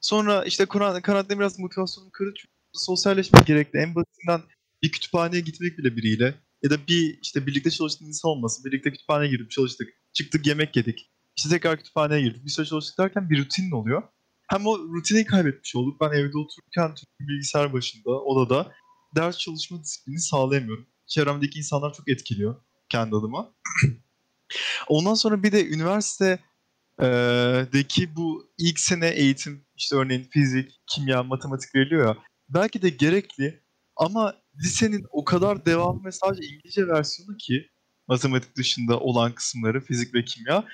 Sonra işte karantina biraz motivasyonum çünkü sosyalleşmek gerekli. En basitinden bir kütüphaneye gitmek bile biriyle ya da bir işte birlikte çalıştığın insan olmasın. Birlikte kütüphaneye girip çalıştık. Çıktık yemek yedik. İşte tekrar kütüphaneye girdik. Bir süre çalıştık derken bir rutinin oluyor. Hem o rutini kaybetmiş olduk. Ben evde otururken bilgisayar başında, odada ders çalışma disiplini sağlayamıyorum. Çevremdeki insanlar çok etkiliyor kendi adıma. [CLEARS THROAT] Ondan sonra bir de üniversite eee, deki bu ilk sene eğitim işte örneğin fizik, kimya, matematik veriliyor ya. Belki de gerekli ama lisenin o kadar devamlı ve sadece İngilizce versiyonu ki matematik dışında olan kısımları fizik ve kimya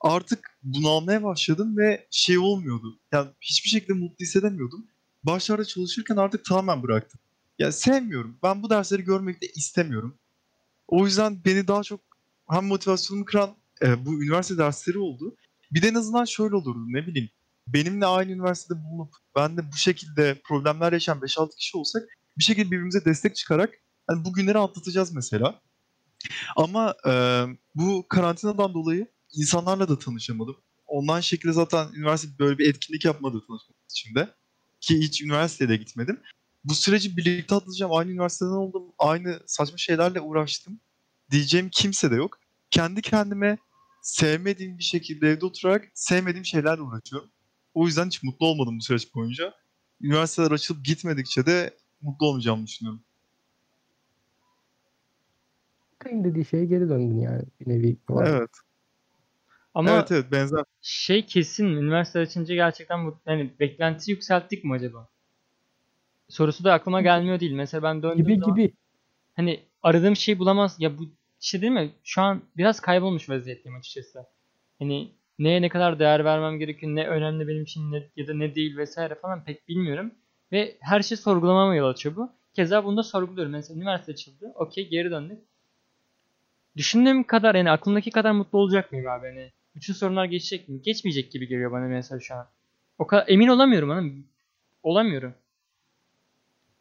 artık bunalmaya başladım ve şey olmuyordu. Yani hiçbir şekilde mutlu hissedemiyordum. Başlarda çalışırken artık tamamen bıraktım. Ya sevmiyorum. Ben bu dersleri görmek de istemiyorum. O yüzden beni daha çok hem motivasyonumu kıran e, bu üniversite dersleri oldu. Bir de en azından şöyle olurdu ne bileyim. Benimle aynı üniversitede bulunup ben de bu şekilde problemler yaşayan 5-6 kişi olsak bir şekilde birbirimize destek çıkarak hani bu günleri atlatacağız mesela. Ama e, bu karantinadan dolayı insanlarla da tanışamadım. Online şekilde zaten üniversite böyle bir etkinlik yapmadı tanışmak için de. Ki hiç üniversiteye de gitmedim. Bu süreci birlikte atlatacağım. Aynı üniversiteden oldum. Aynı saçma şeylerle uğraştım. Diyeceğim kimse de yok. Kendi kendime sevmediğim bir şekilde evde oturarak sevmediğim şeylerle uğraşıyorum. O yüzden hiç mutlu olmadım bu süreç boyunca. Üniversiteler açılıp gitmedikçe de mutlu olmayacağımı düşünüyorum. Kayın dediği şeye geri döndün yani bir nevi. Evet. Ama Evet evet benzer. şey kesin üniversite açınca gerçekten bu yani beklenti yükselttik mi acaba? Sorusu da aklıma gelmiyor değil. Mesela ben döndüğüm Gibi zaman gibi. hani aradığım şeyi bulamaz. Ya bu işte değil mi? Şu an biraz kaybolmuş vaziyetteyim açıkçası. Hani neye ne kadar değer vermem gerekiyor, ne önemli benim için ne, ya da ne değil vesaire falan pek bilmiyorum. Ve her şey sorgulamama yol açıyor bu. Keza bunu da sorguluyorum. Mesela üniversite açıldı. Okey geri döndük. Düşündüğüm kadar yani aklımdaki kadar mutlu olacak mıyım abi? Hani bütün sorunlar geçecek mi? Geçmeyecek gibi geliyor bana mesela şu an. O kadar emin olamıyorum hanım. Olamıyorum.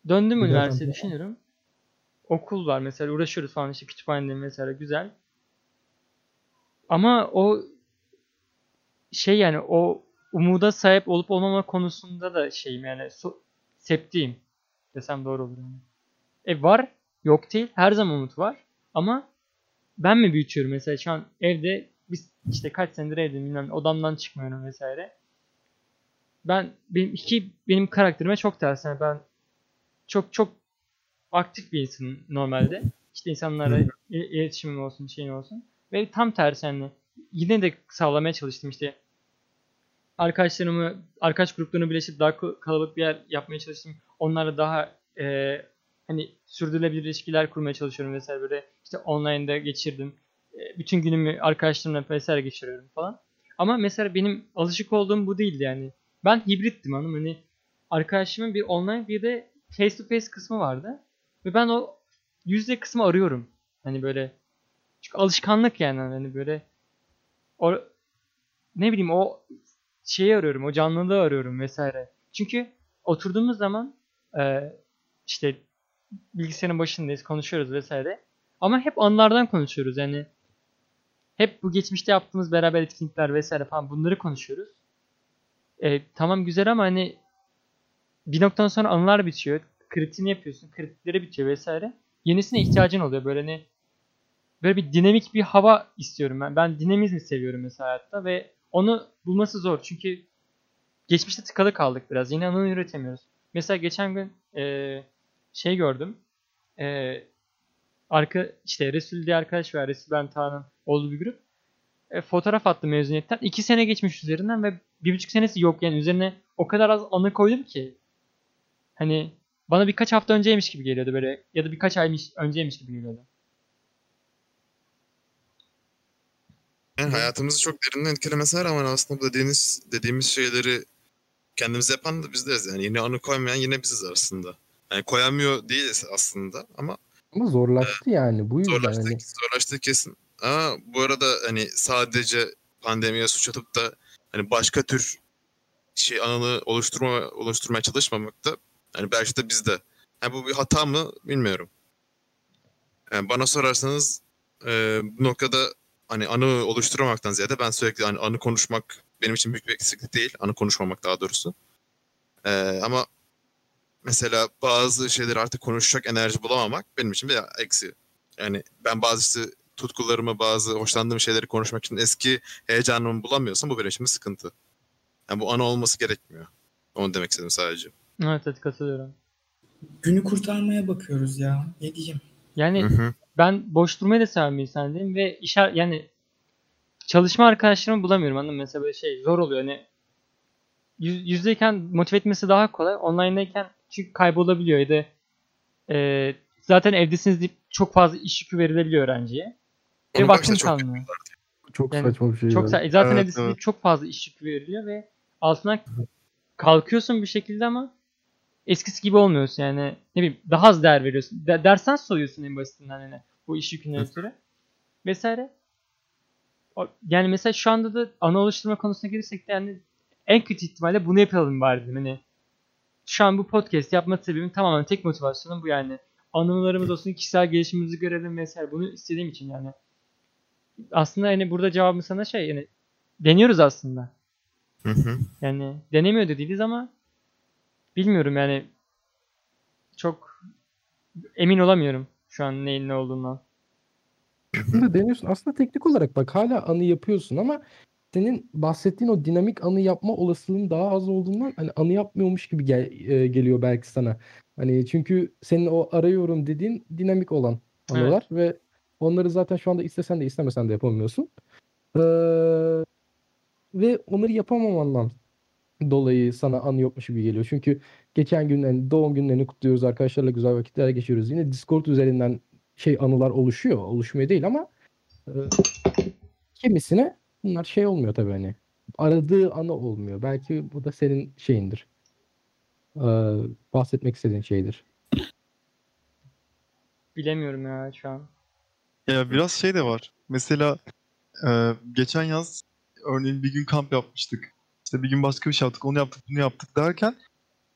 Döndüm tabii. düşünüyorum. Okul var mesela uğraşıyoruz falan işte kütüphanede mesela güzel. Ama o şey yani o umuda sahip olup olmama konusunda da şeyim yani so- septiyim desem doğru olur yani. E var yok değil her zaman umut var ama ben mi büyütüyorum mesela şu an evde biz işte kaç senedir evdeyim bilmem odamdan çıkmıyorum vesaire. Ben benim iki benim karakterime çok ters. Yani ben çok çok aktif bir insanım normalde. İşte insanlara il- iletişimim olsun, şeyim olsun. Ve tam tersi yani yine de sağlamaya çalıştım işte. Arkadaşlarımı, arkadaş gruplarını birleştirip daha kalabalık bir yer yapmaya çalıştım. Onlarla daha e, hani sürdürülebilir ilişkiler kurmaya çalışıyorum vesaire böyle işte online'da geçirdim. E, bütün günümü arkadaşlarımla vesaire geçiriyorum falan. Ama mesela benim alışık olduğum bu değildi yani. Ben hibrittim hanım hani arkadaşımın bir online bir de face to face kısmı vardı. Ve ben o yüzde kısmı arıyorum. Hani böyle çünkü alışkanlık yani hani böyle o ne bileyim o şeyi arıyorum, o canlılığı arıyorum vesaire. Çünkü oturduğumuz zaman e, işte bilgisayarın başındayız, konuşuyoruz vesaire. Ama hep anılardan konuşuyoruz yani. Hep bu geçmişte yaptığımız beraber etkinlikler vesaire falan bunları konuşuyoruz. E, tamam güzel ama hani bir noktadan sonra anılar bitiyor. Kritiğini yapıyorsun, kritikleri bitiyor vesaire. Yenisine ihtiyacın oluyor böyle ne böyle bir dinamik bir hava istiyorum ben. Ben dinamizmi seviyorum mesela hayatta ve onu bulması zor. Çünkü geçmişte tıkalı kaldık biraz. Yeni anı üretemiyoruz. Mesela geçen gün e, şey gördüm. E, arka işte Resul diye arkadaş var. Resul Ben Tağ'ın olduğu bir grup. E, fotoğraf attı mezuniyetten. İki sene geçmiş üzerinden ve bir buçuk senesi yok. Yani üzerine o kadar az anı koydum ki. Hani bana birkaç hafta önceymiş gibi geliyordu böyle. Ya da birkaç aymış önceymiş gibi geliyordu. Yani hayatımızı çok derinden etkilemesi rağmen aslında bu dediğiniz, dediğimiz şeyleri kendimiz yapan da bizleriz. Yani yeni anı koymayan yine biziz aslında. Yani koyamıyor değiliz aslında ama Ama zorlaştı yani bu yüzden zorlaştı, hani. zorlaştı kesin. Ama bu arada hani sadece pandemiye suç atıp da hani başka tür şey anını oluşturma oluşturmaya çalışmamak da hani belki de bizde. Yani bu bir hata mı bilmiyorum. Yani bana sorarsanız e, bu noktada hani anı oluşturmamaktan ziyade ben sürekli hani anı konuşmak benim için büyük bir eksiklik değil. Anı konuşmamak daha doğrusu. E, ama mesela bazı şeyleri artık konuşacak enerji bulamamak benim için bir eksi. Yani ben bazı tutkularımı, bazı hoşlandığım şeyleri konuşmak için eski heyecanımı bulamıyorsam bu benim için bir sıkıntı. Yani bu ana olması gerekmiyor. Onu demek istedim sadece. Evet evet katılıyorum. Günü kurtarmaya bakıyoruz ya. Ne diyeyim? Yani Hı hı. ben boş durmayı da seven bir insan değilim ve işer yani çalışma arkadaşlarımı bulamıyorum anladın mı? Mesela böyle şey zor oluyor hani yüz, yüzdeyken motive etmesi daha kolay. Online'dayken çünkü kaybolabiliyor ya da e, zaten evdesiniz deyip çok fazla iş yükü verilebiliyor öğrenciye. Ve vaktim kalmıyor. Çok Yani saçma bir şey. Çok yani. sa- zaten Evet, evdesin evet. deyip çok fazla iş yükü veriliyor ve altına kalkıyorsun bir şekilde ama eskisi gibi olmuyorsun yani ne bileyim daha az değer veriyorsun. De- dersten soyuyorsun en basitinden hani bu iş yükünden ötürü vesaire. Yani mesela şu anda da ana oluşturma konusuna gelirsek de yani en kötü ihtimalle bunu yapalım bari dedim. Hani şu an bu podcast yapma sebebim tamamen tek motivasyonum bu yani. Anılarımız olsun, kişisel gelişimimizi görelim vesaire. Bunu istediğim için yani. Aslında hani burada cevabım sana şey yani deniyoruz aslında. Hı hı. Yani denemiyor da değiliz ama bilmiyorum yani çok emin olamıyorum şu an neyin ne olduğundan. Şunu da deniyorsun. Aslında teknik olarak bak hala anı yapıyorsun ama senin bahsettiğin o dinamik anı yapma olasılığın daha az olduğundan hani anı yapmıyormuş gibi gel- e, geliyor belki sana. Hani çünkü senin o arıyorum dediğin dinamik olan anılar ve onları zaten şu anda istesen de istemesen de yapamıyorsun. Ee, ve onları yapamamandan dolayı sana anı yokmuş gibi geliyor. Çünkü geçen gün hani doğum günlerini kutluyoruz. Arkadaşlarla güzel vakitler geçiriyoruz. Yine Discord üzerinden şey anılar oluşuyor. Oluşmuyor değil ama e, kimisine bunlar şey olmuyor tabii hani. Aradığı anı olmuyor. Belki bu da senin şeyindir. Ee, bahsetmek istediğin şeydir. Bilemiyorum ya şu an. Ya biraz şey de var. Mesela e, geçen yaz örneğin bir gün kamp yapmıştık. İşte bir gün başka bir şey yaptık, onu yaptık, bunu yaptık derken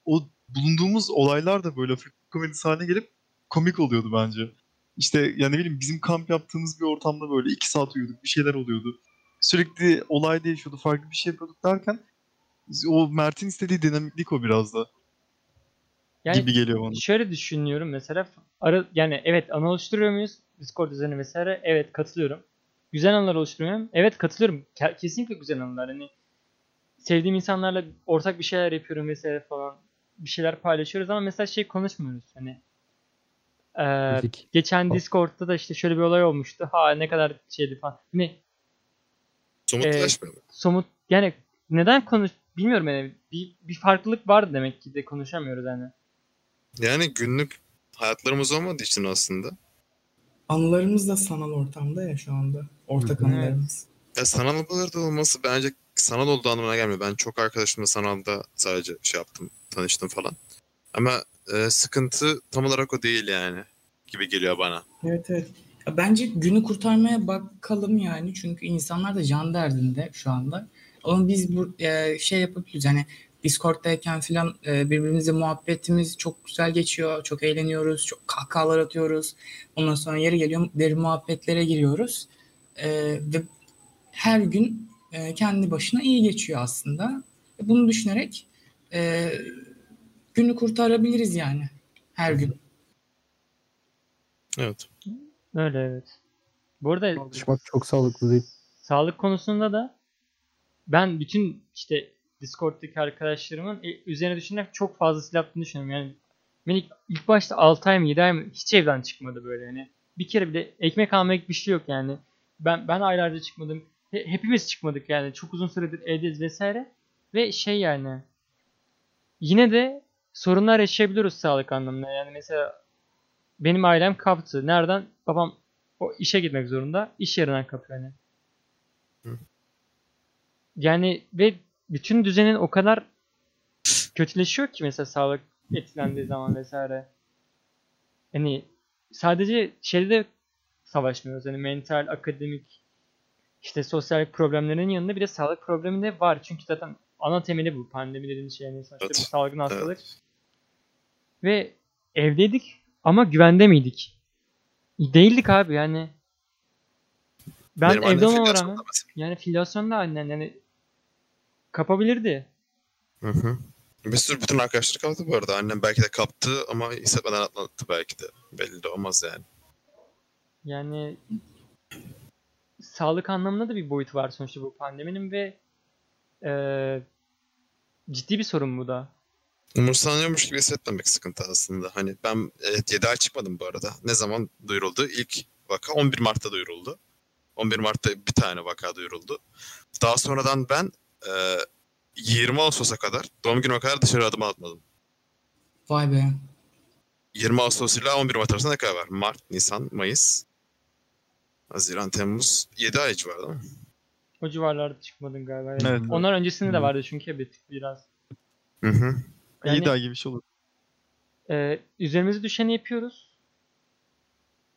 o bulunduğumuz olaylar da böyle hafif komedisi haline gelip komik oluyordu bence. İşte yani ne bileyim bizim kamp yaptığımız bir ortamda böyle iki saat uyuduk, bir şeyler oluyordu. Sürekli olay değişiyordu, farklı bir şey yapıyorduk derken o Mert'in istediği dinamiklik o biraz da. Yani gibi geliyor bana. şöyle düşünüyorum mesela ara, yani evet ana oluşturuyor muyuz? Discord üzerine vesaire evet katılıyorum. Güzel anılar oluşturuyor muyum? Evet katılıyorum. Ke- kesinlikle güzel anılar. Hani sevdiğim insanlarla ortak bir şeyler yapıyorum vesaire falan. Bir şeyler paylaşıyoruz ama mesela şey konuşmuyoruz. Hani eee, Müzik. geçen Discord'da da işte şöyle bir olay olmuştu. Ha ne kadar şeydi falan. Hani Somutlaşmıyor mu? somut yani neden konuş bilmiyorum yani bir, bir farklılık var demek ki de konuşamıyoruz yani. Yani günlük hayatlarımız olmadığı için aslında. Anılarımız da sanal ortamda ya şu anda. Ortak Hı hı. anılarımız. Ya sanal da olması bence sanal olduğu anlamına gelmiyor. Ben çok arkadaşımla sanalda sadece şey yaptım, tanıştım falan. Ama e, sıkıntı tam olarak o değil yani gibi geliyor bana. Evet evet. Bence günü kurtarmaya bakalım yani. Çünkü insanlar da can derdinde şu anda. Ama biz bu e, şey yapabiliriz. Yani Discord'dayken falan e, birbirimizle muhabbetimiz çok güzel geçiyor. Çok eğleniyoruz. Çok kahkahalar atıyoruz. Ondan sonra yeri geliyor derin muhabbetlere giriyoruz. E, ve her gün e, kendi başına iyi geçiyor aslında. E, Bunu düşünerek e, günü kurtarabiliriz yani. Her gün. Evet. Öyle evet. Bu arada Konuşmak çok sağlıklı değil. sağlık konusunda da ben bütün işte Discord'daki arkadaşlarımın e, üzerine düşünerek çok fazla silah yaptığını düşünüyorum. Yani ben ilk, ilk başta 6 ay mı 7 ay mı hiç evden çıkmadı böyle yani. Bir kere bile ekmek almaya bir şey yok yani. Ben ben aylarca çıkmadım. He- hepimiz çıkmadık yani. Çok uzun süredir evdeyiz vesaire. Ve şey yani yine de sorunlar yaşayabiliyoruz sağlık anlamında. Yani mesela benim ailem kaptı. Nereden? Babam o işe gitmek zorunda. İş yerinden kapıyor yani. Hı. Yani ve bütün düzenin o kadar kötüleşiyor ki mesela sağlık etkilendiği zaman vesaire. Hani sadece şeyde savaşmıyoruz. Hani mental, akademik, işte sosyal problemlerin yanında bir de sağlık problemi de var. Çünkü zaten ana temeli bu. Pandemi dediğimiz şey yani sonuçta bir Evet. salgın hastalık. Ve evdeydik ama güvende miydik? Değildik abi yani. Ben Benim evde olmama rağmen yani filyasyon da annen yani kapabilirdi. Hı hı. Bir sürü bütün arkadaşları kaptı bu arada. Annem belki de kaptı ama hissetmeden atlattı belki de. Belli de olmaz yani. Yani sağlık anlamında da bir boyutu var sonuçta bu pandeminin ve eee, ciddi bir sorun bu da. Umursanıyormuş gibi hissetmemek sıkıntı aslında. Hani ben evet 7 ay çıkmadım bu arada. Ne zaman duyuruldu? İlk vaka 11 Mart'ta duyuruldu. 11 Mart'ta bir tane vaka duyuruldu. Daha sonradan ben e, 20 Ağustos'a kadar doğum günüme kadar dışarı adım atmadım. Vay be. 20 Ağustos ile 11 Mart arasında ne kadar var? Mart, Nisan, Mayıs, Haziran, Temmuz 7 ay civarı değil mi? O civarlarda çıkmadın galiba. Yani Evet. Onlar öncesinde de vardı çünkü bir tık biraz. Hı hı. Yani- İyi daha gibi bir şey olur. Ee, üzerimize düşeni yapıyoruz.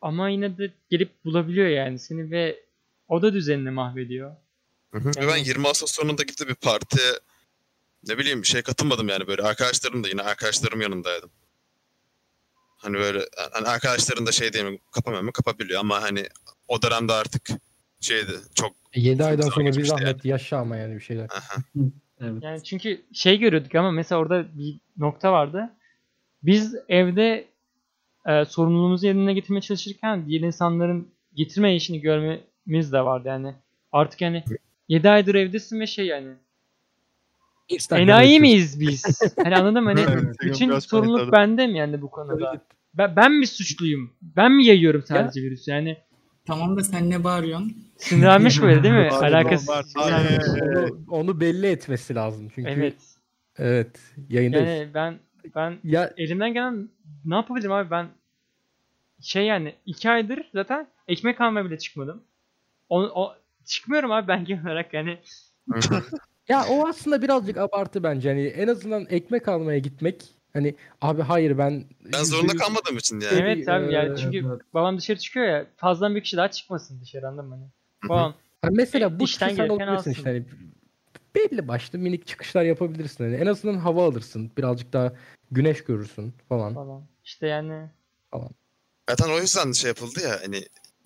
Ama yine de gelip bulabiliyor yani seni ve o da düzenini mahvediyor. Hı hı. Yani- ben 20 Ağustos sonunda gidip bir partiye ne bileyim bir şey katılmadım yani böyle arkadaşlarım da yine arkadaşlarım yanındaydım. Hani böyle hani arkadaşların da şey diyeyim kapamıyor mu kapabiliyor ama hani o dönemde artık şeydi çok 7 aydan Çok sonra bir zahmet yaşa ama yani bir şeyler. [LAUGHS] Evet. Yani çünkü şey görüyorduk ama mesela orada bir nokta vardı. Biz evde e, sorumluluğumuzu yerine getirmeye çalışırken diğer insanların getirme işini görmemiz de vardı yani. Artık yani 7 aydır evdesin ve şey yani enayi miyiz biz? Hani anladın mı? Hani Evet, bütün sorumluluk bende mi yani bu konuda? Ben, ben mi suçluyum? Ben mi yayıyorum sadece virüsü? Yani Tamam da sen ne bağırıyorsun? sinirlenmiş böyle değil mi? Pardon, Alakası. pardon. Yani- onu, onu belli etmesi lazım çünkü. evet. Evet. Yayındayız. Yani ben ben Ya elimden gelen ne yapabilirim abi ben şey yani iki aydır zaten ekmek almaya bile çıkmadım. O, o çıkmıyorum abi ben genel olarak yani ya o aslında birazcık abartı bence. Hani en azından ekmek almaya gitmek hani abi hayır ben Ben zorunda %100 kalmadığım için yani. evet abi yani eee, çünkü evet. babam dışarı çıkıyor ya fazladan bir kişi daha çıkmasın dışarı anladın mı? Hani? Babam Ha, mesela bu İşten sen olabilirsin işte hani belli başlı minik çıkışlar yapabilirsin hani en azından hava alırsın birazcık daha güneş görürsün falan. falan. İşte yani Zaten o yüzden şey yapıldı ya hani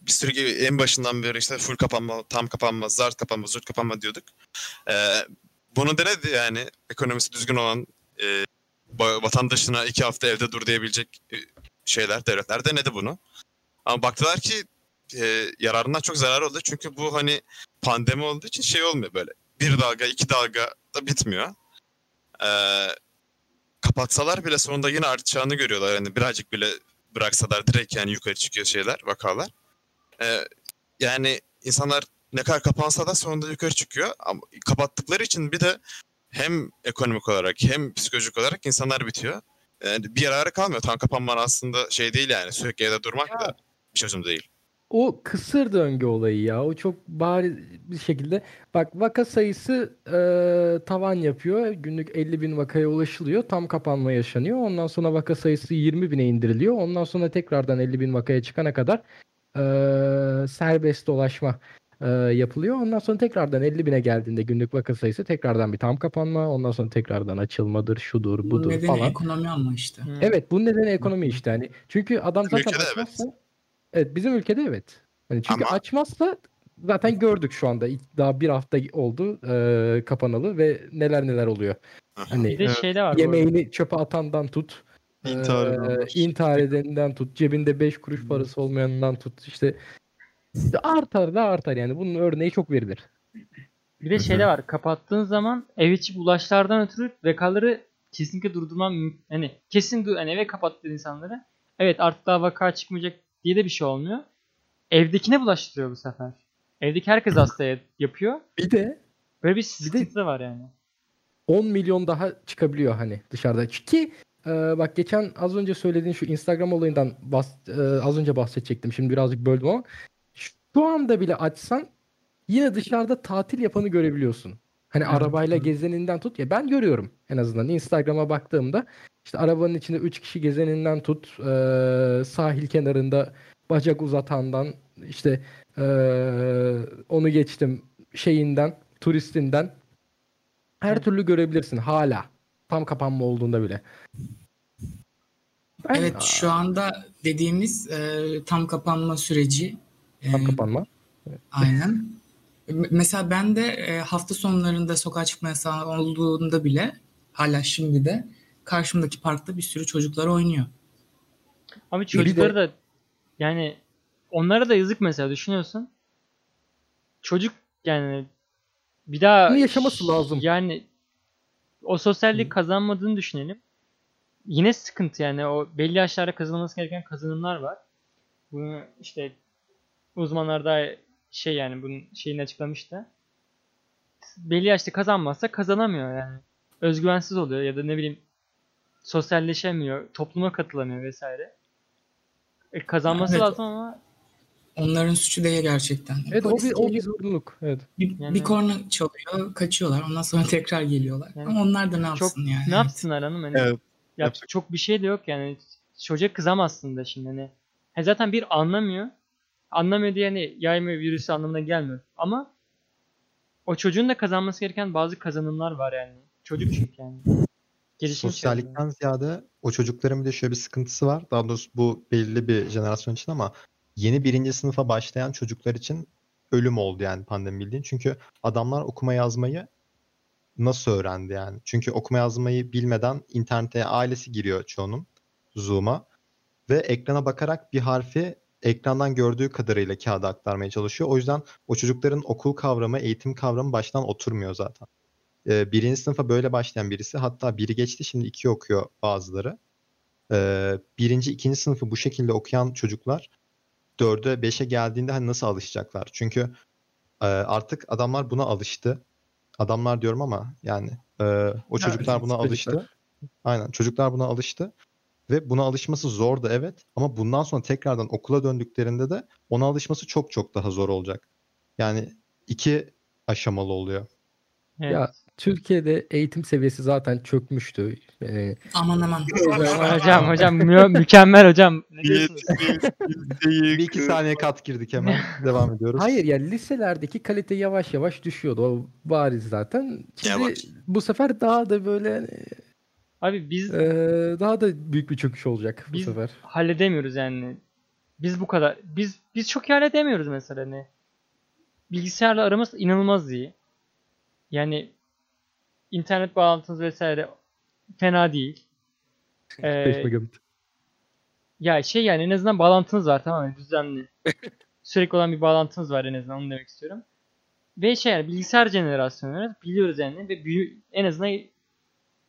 bir sürü gibi en başından beri işte full kapanma, tam kapanma, zart kapanma, zurt kapanma diyorduk. Ee, bunu denedi yani ekonomisi düzgün olan e, vatandaşına iki hafta evde dur diyebilecek e, şeyler devletler denedi bunu. Ama baktılar ki e, yararından çok zarar oldu. Çünkü bu hani pandemi olduğu için şey olmuyor böyle. Bir dalga, iki dalga da bitmiyor. E, kapatsalar bile sonunda yine artacağını görüyorlar. Yani birazcık bile bıraksalar direkt yani yukarı çıkıyor şeyler, vakalar. E, yani insanlar ne kadar kapansa da sonunda yukarı çıkıyor. Ama kapattıkları için bir de hem ekonomik olarak hem psikolojik olarak insanlar bitiyor. Yani bir yararı kalmıyor. Tam kapanman aslında şey değil yani. Sürekli evde durmak da bir çözüm değil. O kısır döngü olayı ya. O çok bariz bir şekilde. Bak vaka sayısı e, tavan yapıyor. Günlük 50 bin vakaya ulaşılıyor. Tam kapanma yaşanıyor. Ondan sonra vaka sayısı 20 bine indiriliyor. Ondan sonra tekrardan 50 bin vakaya çıkana kadar e, serbest dolaşma e, yapılıyor. Ondan sonra tekrardan 50 bine geldiğinde günlük vaka sayısı tekrardan bir tam kapanma. Ondan sonra tekrardan açılmadır, şudur, Bu budur nedeni falan. ekonomi ama işte. Hı. Evet bunun nedeni ekonomi işte hani. Çünkü adam Bizim zaten ülkede evet. açmazsa evet bizim ülkede evet. Hani çünkü Ama- açmazsa zaten gördük şu anda daha bir hafta oldu e, kapanalı ve neler neler oluyor. Hani Bir de Evet. şey de var. yemeğini çöpe atandan tut İntihar e, intihar edeninden tut cebinde 5 kuruş parası olmayanından tut işte artar da artar yani bunun örneği çok verilir. Bir de şey de var. Kapattığın zaman ev içi bulaşlardan ötürü vakaları kesinlikle durdurman hani kesin dur hani eve kapattığın insanları. Evet artık daha vaka çıkmayacak diye de bir şey olmuyor. Evdekine bulaştırıyor bu sefer. Evdeki herkes hastaya yapıyor. Bir de Böyle bir de- sıkıntı var yani. 10 milyon daha çıkabiliyor hani dışarıda. Ki e, bak geçen az önce söylediğin şu Instagram olayından bas, e, az önce bahsedecektim. Şimdi birazcık böldüm ama şu anda bile açsan yine dışarıda tatil yapanı görebiliyorsun. Hani arabayla gezeninden tut ya ben görüyorum en azından Instagram'a baktığımda işte arabanın içinde 3 kişi gezeninden tut e, sahil kenarında bacak uzatandan işte e, onu geçtim şeyinden turistinden her türlü görebilirsin hala. Tam kapanma olduğunda bile. Ben- Evet şu anda dediğimiz e, tam kapanma süreci. e, Tam kapanma. Aynen. M- Mesela ben de e, hafta sonlarında sokağa çıkma yasağı olduğunda bile hala şimdi de karşımdaki parkta bir sürü çocuklar oynuyor. Ama de- çocukları da yani onlara da yazık mesela düşünüyorsun. Çocuk yani bir daha Bunu yaşaması lazım. Yani o sosyallik kazanmadığını düşünelim. Yine sıkıntı yani o belli yaşlarda kazanılması gereken kazanımlar var. Bunu işte uzmanlar da şey yani bunun şeyini açıklamıştı. Belli yaşta kazanmazsa kazanamıyor yani. Özgüvensiz oluyor ya da ne bileyim sosyalleşemiyor, topluma katılamıyor vesaire. E, kazanması Evet. lazım ama Onların suçu değil gerçekten. Evet o Polis bir, o bir zorunluluk. Evet. bir, Yani- bir korna çalıyor, kaçıyorlar. Ondan sonra [LAUGHS] tekrar geliyorlar. Yani Ama onlar da ne çok yapsın yani? ne yapsınlar hanım hani Evet. yapacak çok bir şey de yok yani çocuğa kızamazsın da şimdi hani He zaten bir anlamıyor anlamıyor diye hani yayma virüsü anlamına gelmiyor ama o çocuğun da kazanması gereken bazı kazanımlar var yani çocuk çünkü yani gelişim Sosyallikten ziyade o çocukların bir de şöyle bir sıkıntısı var. Daha doğrusu bu belli bir jenerasyon için ama yeni birinci sınıfa başlayan çocuklar için ölüm oldu yani pandemi bildiğin. Çünkü adamlar okuma yazmayı nasıl öğrendi yani? Çünkü okuma yazmayı bilmeden internete ailesi giriyor çoğunun Zoom'a ve ekrana bakarak bir harfi ekrandan gördüğü kadarıyla kağıda aktarmaya çalışıyor. O yüzden o çocukların okul kavramı, eğitim kavramı baştan oturmuyor zaten. Ee, birinci sınıfa böyle başlayan birisi hatta biri geçti şimdi iki okuyor bazıları. Ee, birinci, ikinci sınıfı bu şekilde okuyan çocuklar dörde, beşe geldiğinde hani nasıl alışacaklar? Çünkü e, artık adamlar buna alıştı. Adamlar diyorum ama yani e, o çocuklar buna alıştı. Aynen çocuklar buna alıştı. Ve buna alışması zordu evet. Ama bundan sonra tekrardan okula döndüklerinde de ona alışması çok çok daha zor olacak. Yani iki aşamalı oluyor. Evet. Ya Türkiye'de eğitim seviyesi zaten çökmüştü. Ee, Aman aman. hocam hocam mü- [LAUGHS] mükemmel hocam ne diyorsunuz? Bir iki saniye kat girdik hemen. [LAUGHS] Devam ediyoruz. hayır ya liselerdeki kalite yavaş yavaş düşüyordu. O bariz zaten. Şimdi Yavaş. bu sefer daha da böyle Abi biz e, daha da büyük bir çöküş olacak bu Biz- sefer. halledemiyoruz yani. Biz bu kadar. Biz biz çok iyi halledemiyoruz mesela ne. Bilgisayarla aramız inanılmaz iyi. Yani internet bağlantınız vesaire fena değil. [LAUGHS] Ee, 5 megabit. ya şey yani en azından bağlantınız var tamam mı? Düzenli. [LAUGHS] Sürekli olan bir bağlantınız var en azından onu demek istiyorum. Ve şey yani bilgisayar jenerasyonları biliyoruz yani ve büyü- en azından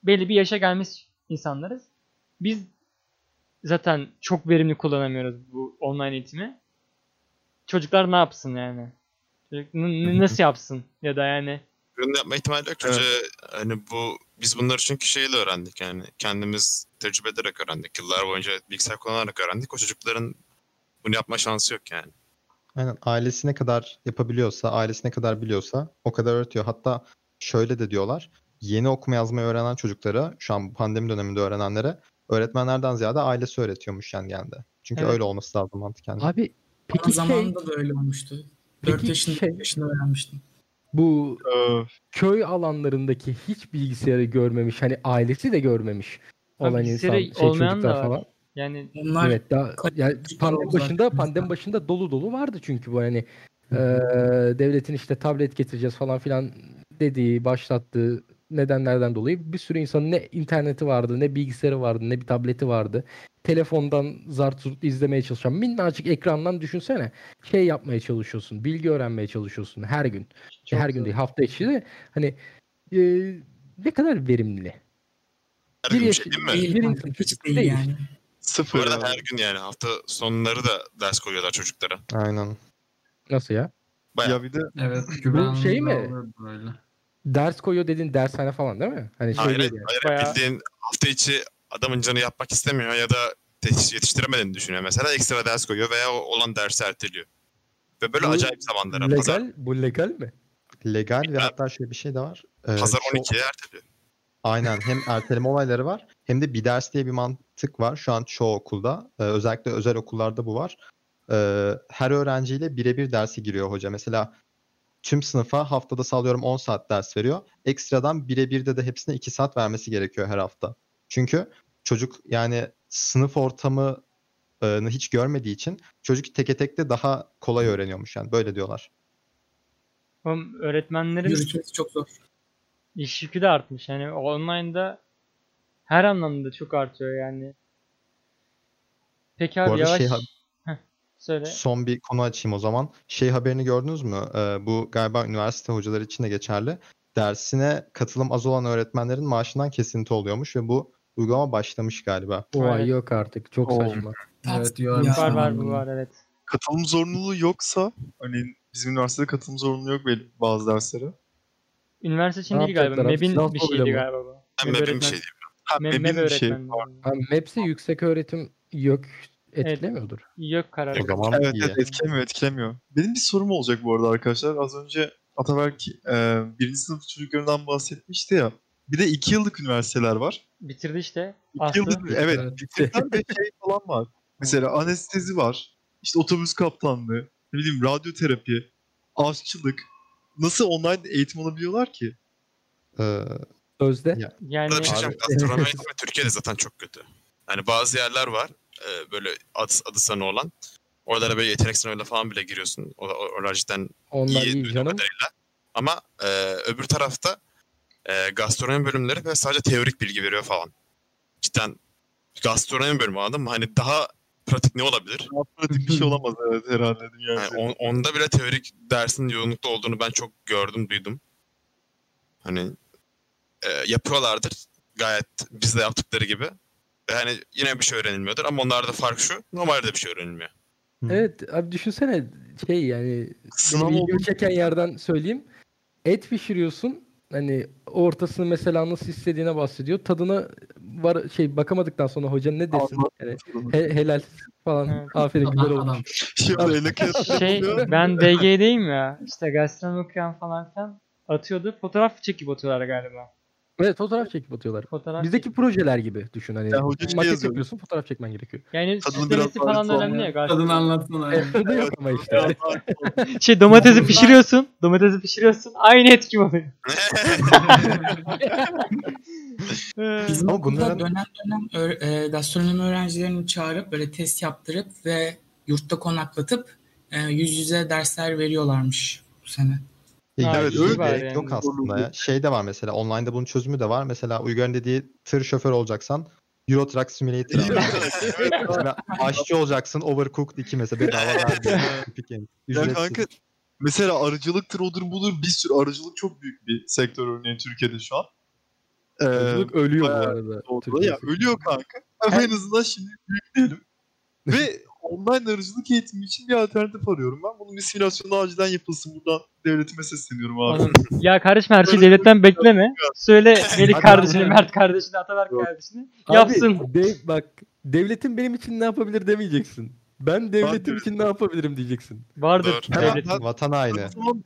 belli bir yaşa gelmiş insanlarız. Biz zaten çok verimli kullanamıyoruz bu online eğitimi. Çocuklar ne yapsın yani? Çocuk nasıl yapsın? Ya da yani Ürün yapma ihtimali yok. Çünkü hani bu biz bunları çünkü şeyle öğrendik yani. Kendimiz tecrübe ederek öğrendik. Yıllar boyunca bilgisayar kullanarak öğrendik. O çocukların bunu yapma şansı yok yani. Aynen ailesi ne kadar yapabiliyorsa, ailesi ne kadar biliyorsa o kadar öğretiyor. Hatta şöyle de diyorlar. Yeni okuma yazmayı öğrenen çocuklara, şu an pandemi döneminde öğrenenlere öğretmenlerden ziyade ailesi öğretiyormuş yani genelde. Çünkü Evet. öyle olması lazım mantıken. Abi peki şey zamanında da öyle olmuştu. 4 Peki yaşında, şey- 5 yaşında öğrenmiştim. Bu Ee, köy alanlarındaki hiç bilgisayarı görmemiş hani ailesi de görmemiş olan bilgisayarı insan şey olmayan da var. falan. yani Onlar Evet daha yani pandemi başında pandemi başında dolu dolu vardı çünkü bu hani eee, devletin işte tablet getireceğiz falan filan dediği başlattığı nedenlerden dolayı bir sürü insanın ne interneti vardı ne bilgisayarı vardı ne bir tableti vardı. Telefondan zart zurt izlemeye çalışan minnacık ekrandan düşünsene şey yapmaya çalışıyorsun bilgi öğrenmeye çalışıyorsun her gün. çok her gün değil hafta içi de hani eee, ne kadar verimli. Her Bir gün yaş- şey değil mi? değil, Bir insan hiç çocuk değil değil. yani. Bu sıfır. arada yani. her gün yani hafta sonları da ders koyuyorlar çocuklara. Aynen. Nasıl ya? Bayağı. Ya bir de Evet güven şey mi? Böyle. Ders koyuyor dediğin dershane falan değil mi? Hani şey Hayır, değil yani. hayır, Bayağı- bildiğin hafta içi adamın canı yapmak istemiyor ya da yetiştiremediğini düşünüyor mesela. Ekstra ders koyuyor veya o olan dersi erteliyor. Ve böyle Bu acayip zamanlara. Legal, Pazar, bu legal mi? Legal ve hatta şöyle bir şey de var. Ee, pazar şu- 12'ye erteliyor. Aynen hem erteleme olayları var hem de bir ders diye bir mantık var şu an çoğu okulda. Ee, özellikle özel okullarda bu var. Ee, her öğrenciyle birebir dersi giriyor hoca. Mesela tüm sınıfa haftada sallıyorum 10 saat ders veriyor. Ekstradan birebir de de hepsine 2 saat vermesi gerekiyor her hafta. Çünkü çocuk yani sınıf ortamını hiç görmediği için çocuk teke tek de daha kolay öğreniyormuş yani böyle diyorlar. Oğlum öğretmenlerin Yürütmesi çok zor. iş yükü de artmış. Yani online'da her anlamda çok artıyor yani. Peki abi yavaş. şey söyle. Son bir konu açayım o zaman. Şey haberini gördünüz mü? Ee, bu galiba üniversite hocaları için de geçerli. Dersine katılım az olan öğretmenlerin maaşından kesinti oluyormuş ve bu uygulama başlamış galiba. O ay Evet. yok artık. Çok Oo. saçma. Evet, görmüştüm Var var bu var evet. katılım zorunluluğu yoksa hani bizim üniversitede katılım zorunluluğu yok belli bazı derslere. Üniversite için Ne değil galiba. MEB'in bir şeydi galiba bu. MEB'in bir öğretmen- şey değil. Ha, MEB, MEB'in bir şey MEPS'i yüksek öğretim yok etkilemiyordur. Yok karar. O zaman Evet, iyi. evet etkilemiyor etkilemiyor. Benim bir sorum olacak bu arada arkadaşlar. Az önce Ataberk e, birinci sınıf çocuklarından bahsetmişti ya. Bir de iki yıllık üniversiteler var. Bitirdi işte. İki Aslı. yıllık evet. Evet. Bitiren de şey falan var. Mesela anestezi var. İşte otobüs kaptanlığı. Ne bileyim radyoterapi. Aşçılık. Nasıl online eğitim alabiliyorlar ki? Ee, Sözde. Ya. Yani bir şey Abi- eğitimi [LAUGHS] Türkiye'de zaten çok kötü. Yani bazı yerler var e, böyle adı, adı sanı olan. Oralara böyle yetenek sınavıyla falan bile giriyorsun. O, oralar cidden Onlar iyi iyi canım. kadarıyla. Ama e, öbür tarafta e, gastronomi bölümleri ve sadece teorik bilgi veriyor falan. Cidden gastronomi bölümü anladın mı? Hani daha pratik ne olabilir? Daha pratik bir şey olamaz evet herhalde Yani üzerinde. on- onda bile teorik dersin yoğunlukta olduğunu ben çok gördüm, duydum. Hani e, yapıyorlardır gayet bizde yaptıkları gibi. Ve hani yine bir şey öğrenilmiyordur ama onlarda fark şu, normalde bir şey öğrenilmiyor. Evet abi düşünsene şey yani Sınav ilgimi çeken yerden söyleyeyim. Et pişiriyorsun. Hani ortasını mesela nasıl istediğine bahsediyor. Tadına var şey bakamadıktan sonra hoca ne desin? Yani he- helal falan. Evet. Aferin güzel olmuş. şey ben DG'deyim ya. İşte gastronomi okuyan falan filan atıyordu. Fotoğraf çekip atıyorlar galiba. Evet fotoğraf çekip atıyorlar. Fotoğraf Bizdeki projeler gibi düşün hani. Ya hoca şey maket yazıyor. yapıyorsun fotoğraf çekmen gerekiyor. Yani Tadını daha falan önemli ya. Tadını gastronomi. anlatsana. Evde yok ama işte. Şey domatesi pişiriyorsun. Domatesi pişiriyorsun. Aynı etki oluyor. Bizim Ama bunların- dönem dönem ö- e, gastronomi öğrencilerini çağırıp böyle test yaptırıp ve yurtta konaklatıp e, yüz yüze dersler veriyorlarmış bu sene. Ha, evet, öyle gerek yok yani. aslında ya. Şey de var mesela online'da bunun çözümü de var. Mesela Uygar'ın dediği tır şoför olacaksan Euro Truck Simulator abi. [LAUGHS] Mesela aşçı olacaksın Overcooked 2 mesela bedava Games. [LAUGHS] Ya kanka mesela arıcılıktır odur budur bir sürü arıcılık çok büyük bir sektör örneğin Türkiye'de şu an. Ee, ölüyor bu arada. Ya ölüyor kanka. Ama en azından şimdi büyükleyelim. Ve online arıcılık eğitimi için bir alternatif arıyorum ben. Bunun bir simülasyonu acilen yapılsın. Buradan devletime sesleniyorum abi. Oğlum, ya kardeşim her şeyi devletten bekleme. Söyle [LAUGHS] kardeşine, abi. Mert kardeşine, Ataberk Yok. kardeşine. Abi, Yapsın. dev- bak devletin benim için ne yapabilir demeyeceksin. Ben devletim de- için ne yapabilirim diyeceksin. Vardır Doğru. devletin. Ben- Vatan zaman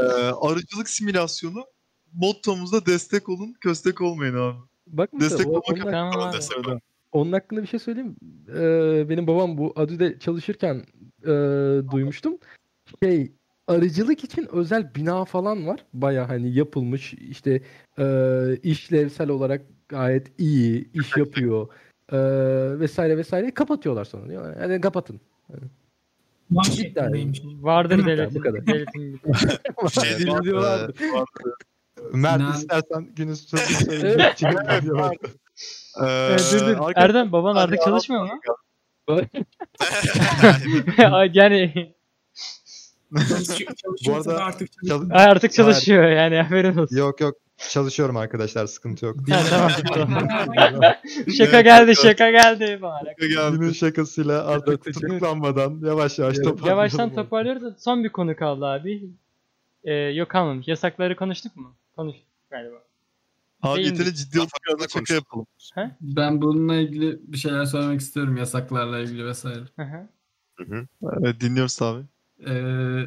Ee, arıcılık simülasyonu mottomuzda destek olun, köstek olmayın abi. Bak mesela Destek olmak Tamam Tamam. Onun hakkında bir şey söyleyeyim. Ee, benim babam bu Adü'de çalışırken e, duymuştum. Şey arıcılık için özel bina falan var. Baya hani yapılmış işte e, işlevsel olarak gayet iyi iş yapıyor e, vesaire vesaire kapatıyorlar sonra diyorlar. Hadi kapatın. Var İddia şeklindeymiş. Vardır Bu devletin. kadar. devletin. [LAUGHS] Diyorlardı. Mert istersen günün sözü [LAUGHS] söyle. Ee, Evet, dur dur. arkadaşlar- Erdem baban artık çalışmıyor mu? [LAUGHS] Ay, yani Çalışıyor, çalışıyorsa arada da artık çalışıyor. Çal- ay, artık çalışıyor yani haberin olsun. yok yok çalışıyorum arkadaşlar sıkıntı yok. Ha, [LAUGHS] tamam. tamam. [LAUGHS] şaka geldi şaka geldi bana. Günün şakasıyla artık tutuklanmadan yavaş yavaş toparlayalım. Yavaştan toparlıyoruz da son bir konu kaldı abi. Ee, yok kalmamış. Yasakları konuştuk mu? Konuştuk galiba. Abi yeterli ciddi Laflarla şaka yapalım. ben bununla ilgili bir şeyler söylemek istiyorum yasaklarla ilgili vesaire. Hı hı. Evet dinliyoruz abi. Ee,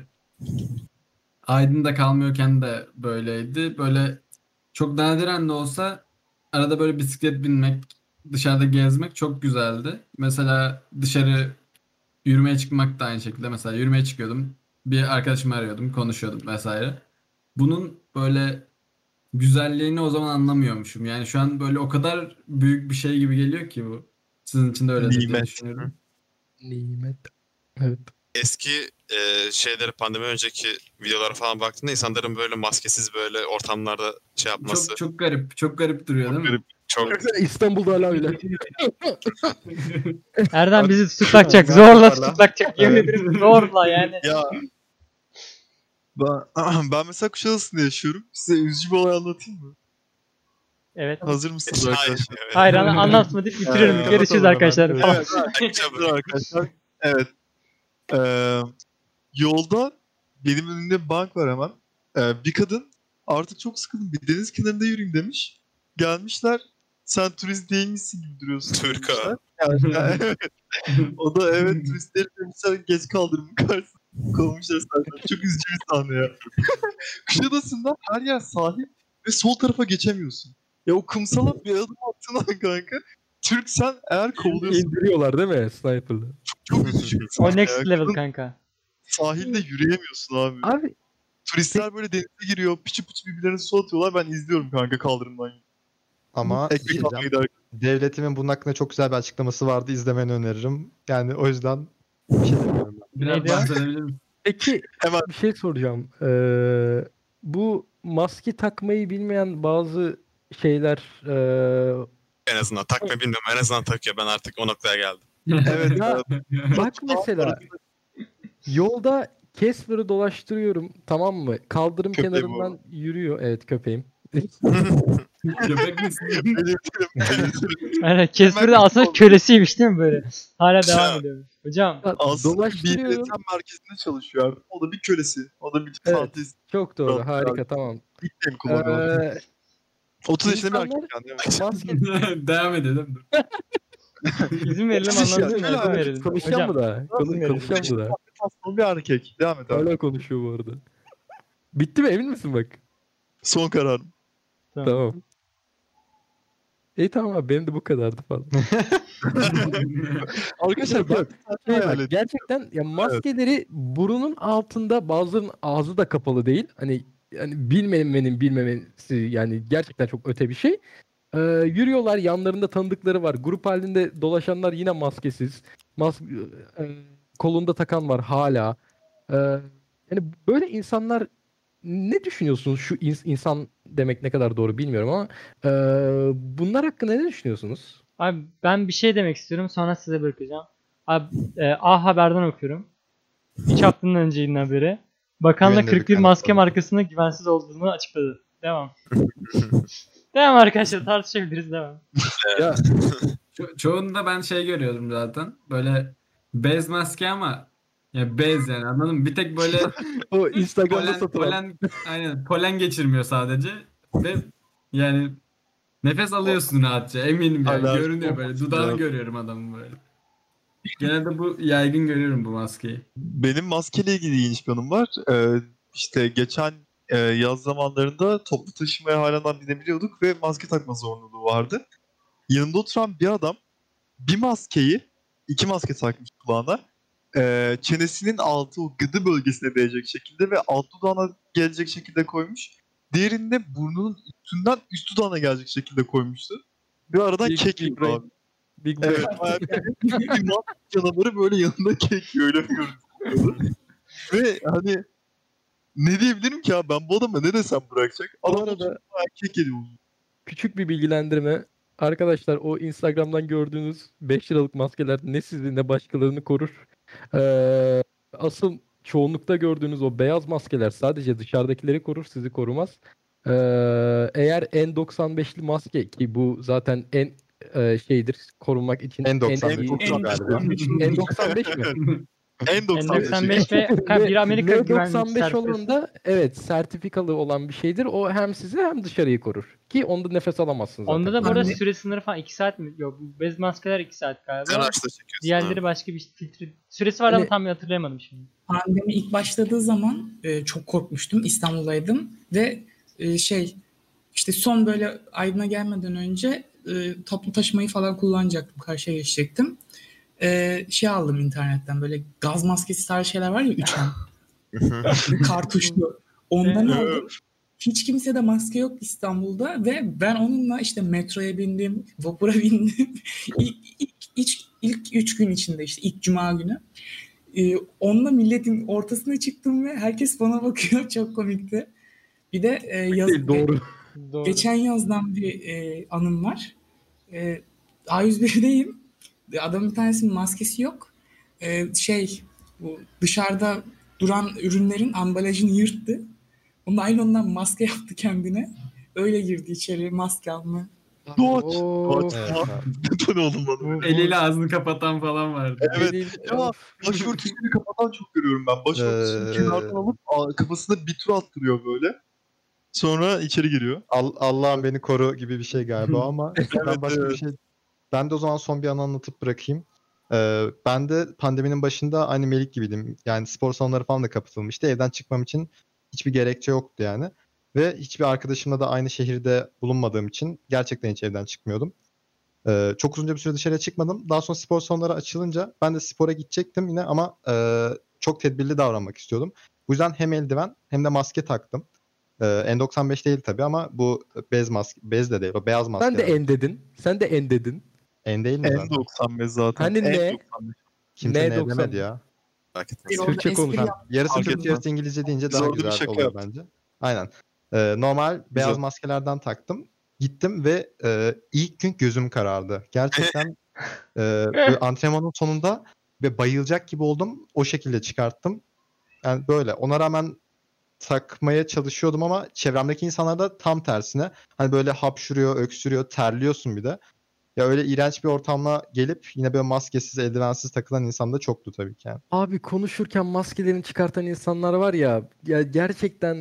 Aydın'da kalmıyorken de böyleydi. Böyle çok nadiren de olsa arada böyle bisiklet binmek, dışarıda gezmek çok güzeldi. Mesela dışarı yürümeye çıkmak da aynı şekilde. Mesela yürümeye çıkıyordum. Bir arkadaşımı arıyordum, konuşuyordum vesaire. Bunun böyle güzelliğini o zaman anlamıyormuşum. Yani şu an böyle o kadar büyük bir şey gibi geliyor ki bu. Sizin için de öyle diye Nimet. düşünüyorum. Nimet. Evet. Eski e, şeyleri pandemi önceki videolara falan baktığında insanların böyle maskesiz böyle ortamlarda şey yapması Çok çok garip, çok garip duruyor değil mi? garip. çok İstanbul'da hala öyle. Erdem bizi tutuklatacak. Zorla tutuklatacak. Yemin ederim zorla yani. Ya ben, [CLEARS THROAT] ben mesela Kuşadası'nda yaşıyorum. Size üzücü bir olay anlatayım mı? Evet. Hazır mısınız Hayır, arkadaşlar? evet. Hayır anlatma deyip bitiririm. Ee, Görüşürüz arkadaşlar. Evet, arkadaşlar. Evet. Ee, yolda benim önümde bir bank var hemen. Ee, bir kadın artık çok sıkıldım bir deniz kenarında yürüyeyim demiş. Gelmişler sen turist değil misin gibi duruyorsun. Türk ha. Yani, [LAUGHS] evet. o da evet turistleri demişler geç kaldırımın karşısına kovmuşlar zaten. Çok üzücü bir sahne ya. [LAUGHS] Kuşadası'nda her yer sahil ve sol tarafa geçemiyorsun. Ya o kumsala bir adım attığın an kanka Türk sen eğer kovuluyorsun İndiriyorlar değil mi sniper'la? çok üzücü bir O sahne next ya. level kanka. Sahilde yürüyemiyorsun abi. Abi Turistler böyle denize giriyor, piçi piçi birbirlerine su atıyorlar. Ben izliyorum kanka kaldırımdan. Ama Ekmek giderken. devletimin bunun hakkında çok güzel bir açıklaması vardı. İzlemeni öneririm. Yani o yüzden bir şey demiyorum ben. Biraz Neydi? bahsedebilir misin? peki Hemen. bir şey soracağım. Ee, bu maske takmayı bilmeyen bazı şeyler ee, En azından takma bilmiyorum en azından takıyor ben artık o noktaya geldim. [LAUGHS] Evet. Ya, bak mesela yolda Casper'ı dolaştırıyorum tamam mı? Kaldırım Köpeği bu kenarından yürüyor. Evet köpeğim. Köpek misin? Yani Casper de aslında kölesiymiş değil mi böyle? Hala devam ediyor. Hocam Aslında bir üretim merkezinde çalışıyor abi. O da bir kölesi. O da bir Evet. fantezi. Çok doğru. Çok Harika tamam. İlk kullanıyor. Ee, 30 yaşında bir erkek yani. [LAUGHS] [LAUGHS] Devam edelim. [LAUGHS] izin verelim anlatsın şöyle izin verelim. konuşacağım Hocam mı daha? Konuşacağım mı daha? Tasmalı bir erkek. Devam et abi. Hala konuşuyor bu arada. Bitti mi emin misin bak? Son kararım. Tamam. Tamam. İyi tamam abi benim de bu kadardı falan. [LAUGHS] Arkadaşlar tane Şey bak, gerçekten ya maskeleri burunun altında bazılarının ağzı da kapalı değil. Hani yani bilmemenin bilmemesi yani gerçekten çok öte bir şey. Ee, yürüyorlar yanlarında tanıdıkları var. Grup halinde dolaşanlar yine maskesiz. Mas e, kolunda takan var hala. Ee, yani böyle insanlar ne düşünüyorsunuz? Şu ins- insan demek ne kadar doğru bilmiyorum ama e, bunlar hakkında ne düşünüyorsunuz? Abi ben bir şey demek istiyorum sonra size bırakacağım. Abi e, A Haber'den okuyorum. 3 haftanın önceydiğinden beri. Bakanla Güvenilir 41 kaynak maske markasının güvensiz olduğunu açıkladı. Devam. [LAUGHS] devam arkadaşlar tartışabiliriz devam. Ya Ço- çoğunda ben şey görüyordum zaten. Böyle bez maske ama ya bez yani anladın mı? Bir tek böyle [LAUGHS] o Instagram'da polen, satılan polen, aynen, polen geçirmiyor sadece ve yani nefes alıyorsun rahatça eminim yani Alerji görünüyor böyle dudağını görüyorum adamın böyle. Genelde bu yaygın görüyorum bu maskeyi. Benim maskeyle ilgili ilginç bir anım var. Ee, işte geçen e, yaz zamanlarında toplu taşımaya halen binebiliyorduk ve maske takma zorunluluğu vardı. Yanımda oturan bir adam bir maskeyi, iki maske takmış kulağına. E, çenesinin altı o gıdı bölgesine değecek şekilde ve alt dudağına gelecek şekilde koymuş. Diğerini de burnunun üstünden üst dudağına gelecek şekilde koymuştu. Ve aradan Big- kek big abi. Big Evet. Bir- [LAUGHS] bir canavarı böyle yanında kek yiyor öyle bir görüntü. Ve hani ne diyebilirim ki abi ben bu adama ne desem bırakacak. Adam arada- arada kek ediyor. Küçük bir bilgilendirme. Arkadaşlar o Instagram'dan gördüğünüz 5 liralık maskeler ne sizi ne başkalarını korur. Ee, asıl çoğunlukta gördüğünüz o beyaz maskeler sadece dışarıdakileri korur, sizi korumaz. Ee, eğer N95'li maske ki bu zaten en e, şeydir korunmak için N95 en iyi- çok galiba. N95 mi? [LAUGHS] En 95. N95 ve [LAUGHS] bir Amerika güvenlik N95 sertifikası. olan da evet sertifikalı olan bir şeydir. O hem sizi hem dışarıyı korur. Ki onda nefes alamazsın zaten. Onda da bu arada Anne- süre sınırı falan 2 saat mi? Yok bez maskeler 2 saat galiba. Çekiyorsun. Diğerleri başka bir filtre. Süresi var ama Hani- tam hatırlayamadım şimdi. Pandemi ilk başladığı zaman e, çok korkmuştum. İstanbul'daydım ve e, şey işte son böyle aydına gelmeden önce e, toplu taşımayı falan kullanacaktım. Karşıya geçecektim. E, şey aldım internetten böyle gaz maskesi tarzı şeyler var ya üçen. kartuşlu. Ondan aldım. Hiç kimse de maske yok İstanbul'da ve ben onunla işte metroya bindim, vapura [LAUGHS] bindim. ilk, ilk, ilk, ilk üç gün içinde işte ilk cuma günü. Ee, onunla milletin ortasına çıktım ve herkes bana bakıyor. [LAUGHS] Çok komikti. Bir de e, yaz, Değil, doğru. Doğru. geçen yazdan bir e, anım var. E, A101'deyim. Adamın bir tanesinin maskesi yok. E, şey bu dışarıda duran ürünlerin ambalajını yırttı. Onun naylondan maske [LAUGHS] yaptı kendine. Öyle girdi içeri maske. Doğaç. Evet, Bu ne oğlum bana? Eliyle ağzını kapatan falan vardı. Evet. Ya başörtüsünü kapatan çok görüyorum ben. Başörtüsünü Ee, kenardan alıp a- kafasına bir tur attırıyor böyle. Sonra içeri giriyor. Al- Allah'ım beni koru gibi bir şey galiba [LAUGHS] ama ben başka evet. bir şey ben de o zaman son bir anı anlatıp bırakayım. Ee, ben de pandeminin başında aynı Melik gibiydim. Yani spor salonları falan da kapatılmıştı. Evden çıkmam için hiçbir gerekçe yoktu yani. Ve hiçbir arkadaşımla da aynı şehirde bulunmadığım için gerçekten hiç evden çıkmıyordum. Ee, çok uzunca bir süre dışarıya çıkmadım. Daha sonra spor salonları açılınca ben de spora gidecektim yine ama e, çok tedbirli davranmak istiyordum. Bu yüzden hem eldiven hem de maske taktım. Ee, N95 değil tabii ama bu bez maske, bez de değil o beyaz maske. Sen de en dedin. Sen de en dedin. N değil mi zaten? N95 zaten. Hani ne? N95. Kimse ne 90. demedi ya. Türkçe espri konuş. Ha, yap- yarısı Türkçe yarısı İngilizce deyince Biz daha güzel şaka oluyor yaptık. bence. Aynen. Ee, normal beyaz Güzel. maskelerden taktım. Gittim ve e, ilk gün gözüm karardı. Gerçekten [LAUGHS] e, antrenmanın sonunda ve bayılacak gibi oldum. O şekilde çıkarttım. Yani böyle. Ona rağmen takmaya çalışıyordum ama çevremdeki insanlar da tam tersine. Hani böyle hapşuruyor, öksürüyor, terliyorsun bir de. Ya öyle iğrenç bir ortamla gelip yine böyle maskesiz, eldivensiz takılan insan da çoktu tabii ki yani. Abi konuşurken maskelerini çıkartan insanlar var ya, ya gerçekten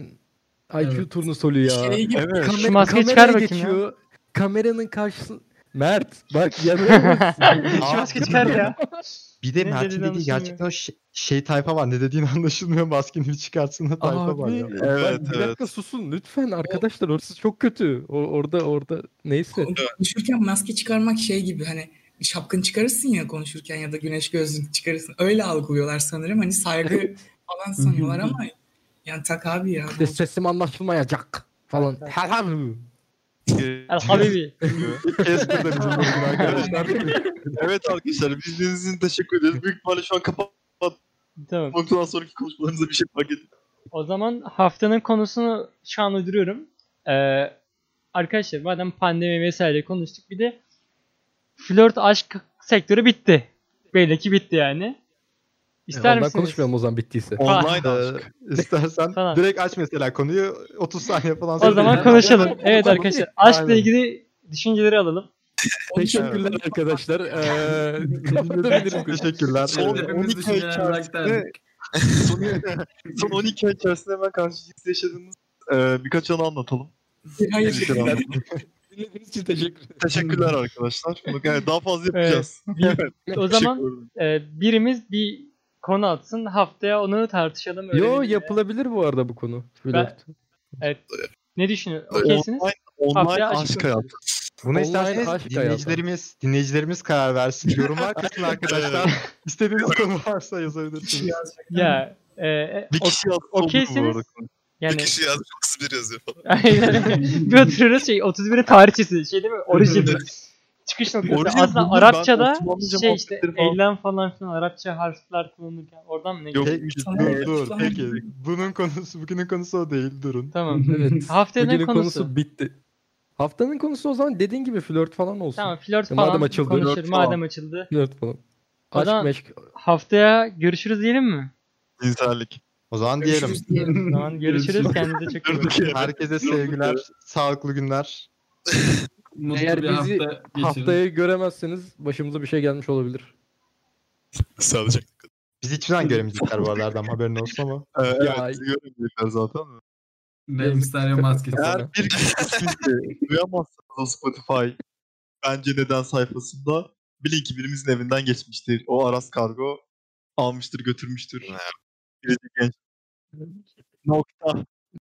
IQ Evet. turnusolu ya. Şey gibi Evet. Kamer- Şu maskeyi çıkar bakayım ya. Kameranın karşısında Mert bak [LAUGHS] yanılıyorsun. Şu maske çıkar ya. [LAUGHS] Bir de Ne Mert'in dediği gerçekten o şey, şey tayfa var. Ne dediğini [LAUGHS] anlaşılmıyor. Maskeni çıkartsın da tayfa var Abi, ya. bak Evet, bir evet. dakika susun lütfen arkadaşlar orası çok kötü. O, orada orada neyse. Konuşurken maske çıkarmak şey gibi hani şapkını çıkarırsın ya konuşurken ya da güneş gözlüğünü çıkarırsın. Öyle algılıyorlar sanırım. Hani saygı falan sanıyorlar ama yani tak abi ya. İşte sesim anlaşılmayacak falan. Helal. El Habibi. [LAUGHS] Casper'da bizim bugün arkadaşlar. evet arkadaşlar bildiğiniz için teşekkür ederiz. Büyük ihtimalle şu an kapatmaktan tamam. sonraki konuşmalarınıza bir şey fark edin. O zaman haftanın konusunu şu an uyduruyorum. Ee, arkadaşlar madem pandemi vesaire konuştuk bir de flört aşk sektörü bitti. Belli ki bitti yani. İster Ondan misiniz? konuşmayalım o zaman bittiyse. Online aşk. istersen [LAUGHS] Falan. direkt aç mesela konuyu 30 saniye falan. O sonra zaman konuşalım. Evet arkadaşlar aşkla ilgili düşünceleri alalım. Teşekkürler arkadaşlar. Ee, kapatabilirim. [LAUGHS] Teşekkürler. Son Hepimiz 12 ay içerisinde son, son 12 ay içerisinde hemen karşılıklı yaşadığımız e, birkaç anı anlatalım. Hayır. Teşekkürler. Dinlediğiniz için teşekkür ederim. Teşekkürler arkadaşlar. Bunu yani daha fazla yapacağız. [LAUGHS] O zaman e, birimiz bir konu atsın. Haftaya onu tartışalım. Yo yapılabilir bu arada bu konu. Flört. Evet. Ne düşünüyorsun? Okeysiniz? Online, online aşk hayatı. Buna Online isterseniz dinleyicilerimiz, dinleyicilerimiz karar versin. Yorumlar kısmına [LAUGHS] arkadaşlar. İstediğiniz konu varsa yazabilirsiniz. Ya e, e, Bir kişi okeysiniz. yani Bir kişi yazmış 31 yazıyor falan. Aynen. bir oturuyoruz şey 31'in tarihçesi şey değil mi? Orijin. Çıkış noktası. Aslında ben Arapçada şey işte falan- eylem falan filan Arapça harfler kullanırken oradan ne? Yok. Dur dur peki. Bunun konusu bugünün konusu o değil durun. Tamam. [LAUGHS] Evet. Haftaya ne Bugünün konusu? konusu bitti. Haftanın konusu o zaman dediğin gibi flört falan olsun. Tamam flört Ya falan madem açıldı, konuşur. flört Madem falan. açıldı. Flört falan. Aşk zaman- meşk. Haftaya görüşürüz diyelim mi? Cinsellik. O zaman diyelim. Görüşürüz diyelim. O zaman [LAUGHS] görüşürüz. Kendinize çok iyi bakın. Herkese sevgiler, sağlıklı günler. [LAUGHS] Mutlu Eğer bir bizi hafta geçirin. Haftayı göremezseniz başımıza bir şey gelmiş olabilir. Sağlıcakla kalın. Biz hiçbir zaman göremeyecekler bu arada Erdem haberin olsun ama. Ee, [LAUGHS] evet, Ya- bizi görmeyecekler zaten. Rey Mysterio maskesi. Eğer bir kişi duyamazsanız o Spotify bence neden sayfasında bilin ki birimizin evinden geçmiştir. O Aras Kargo almıştır götürmüştür. Gelecek genç. Nokta.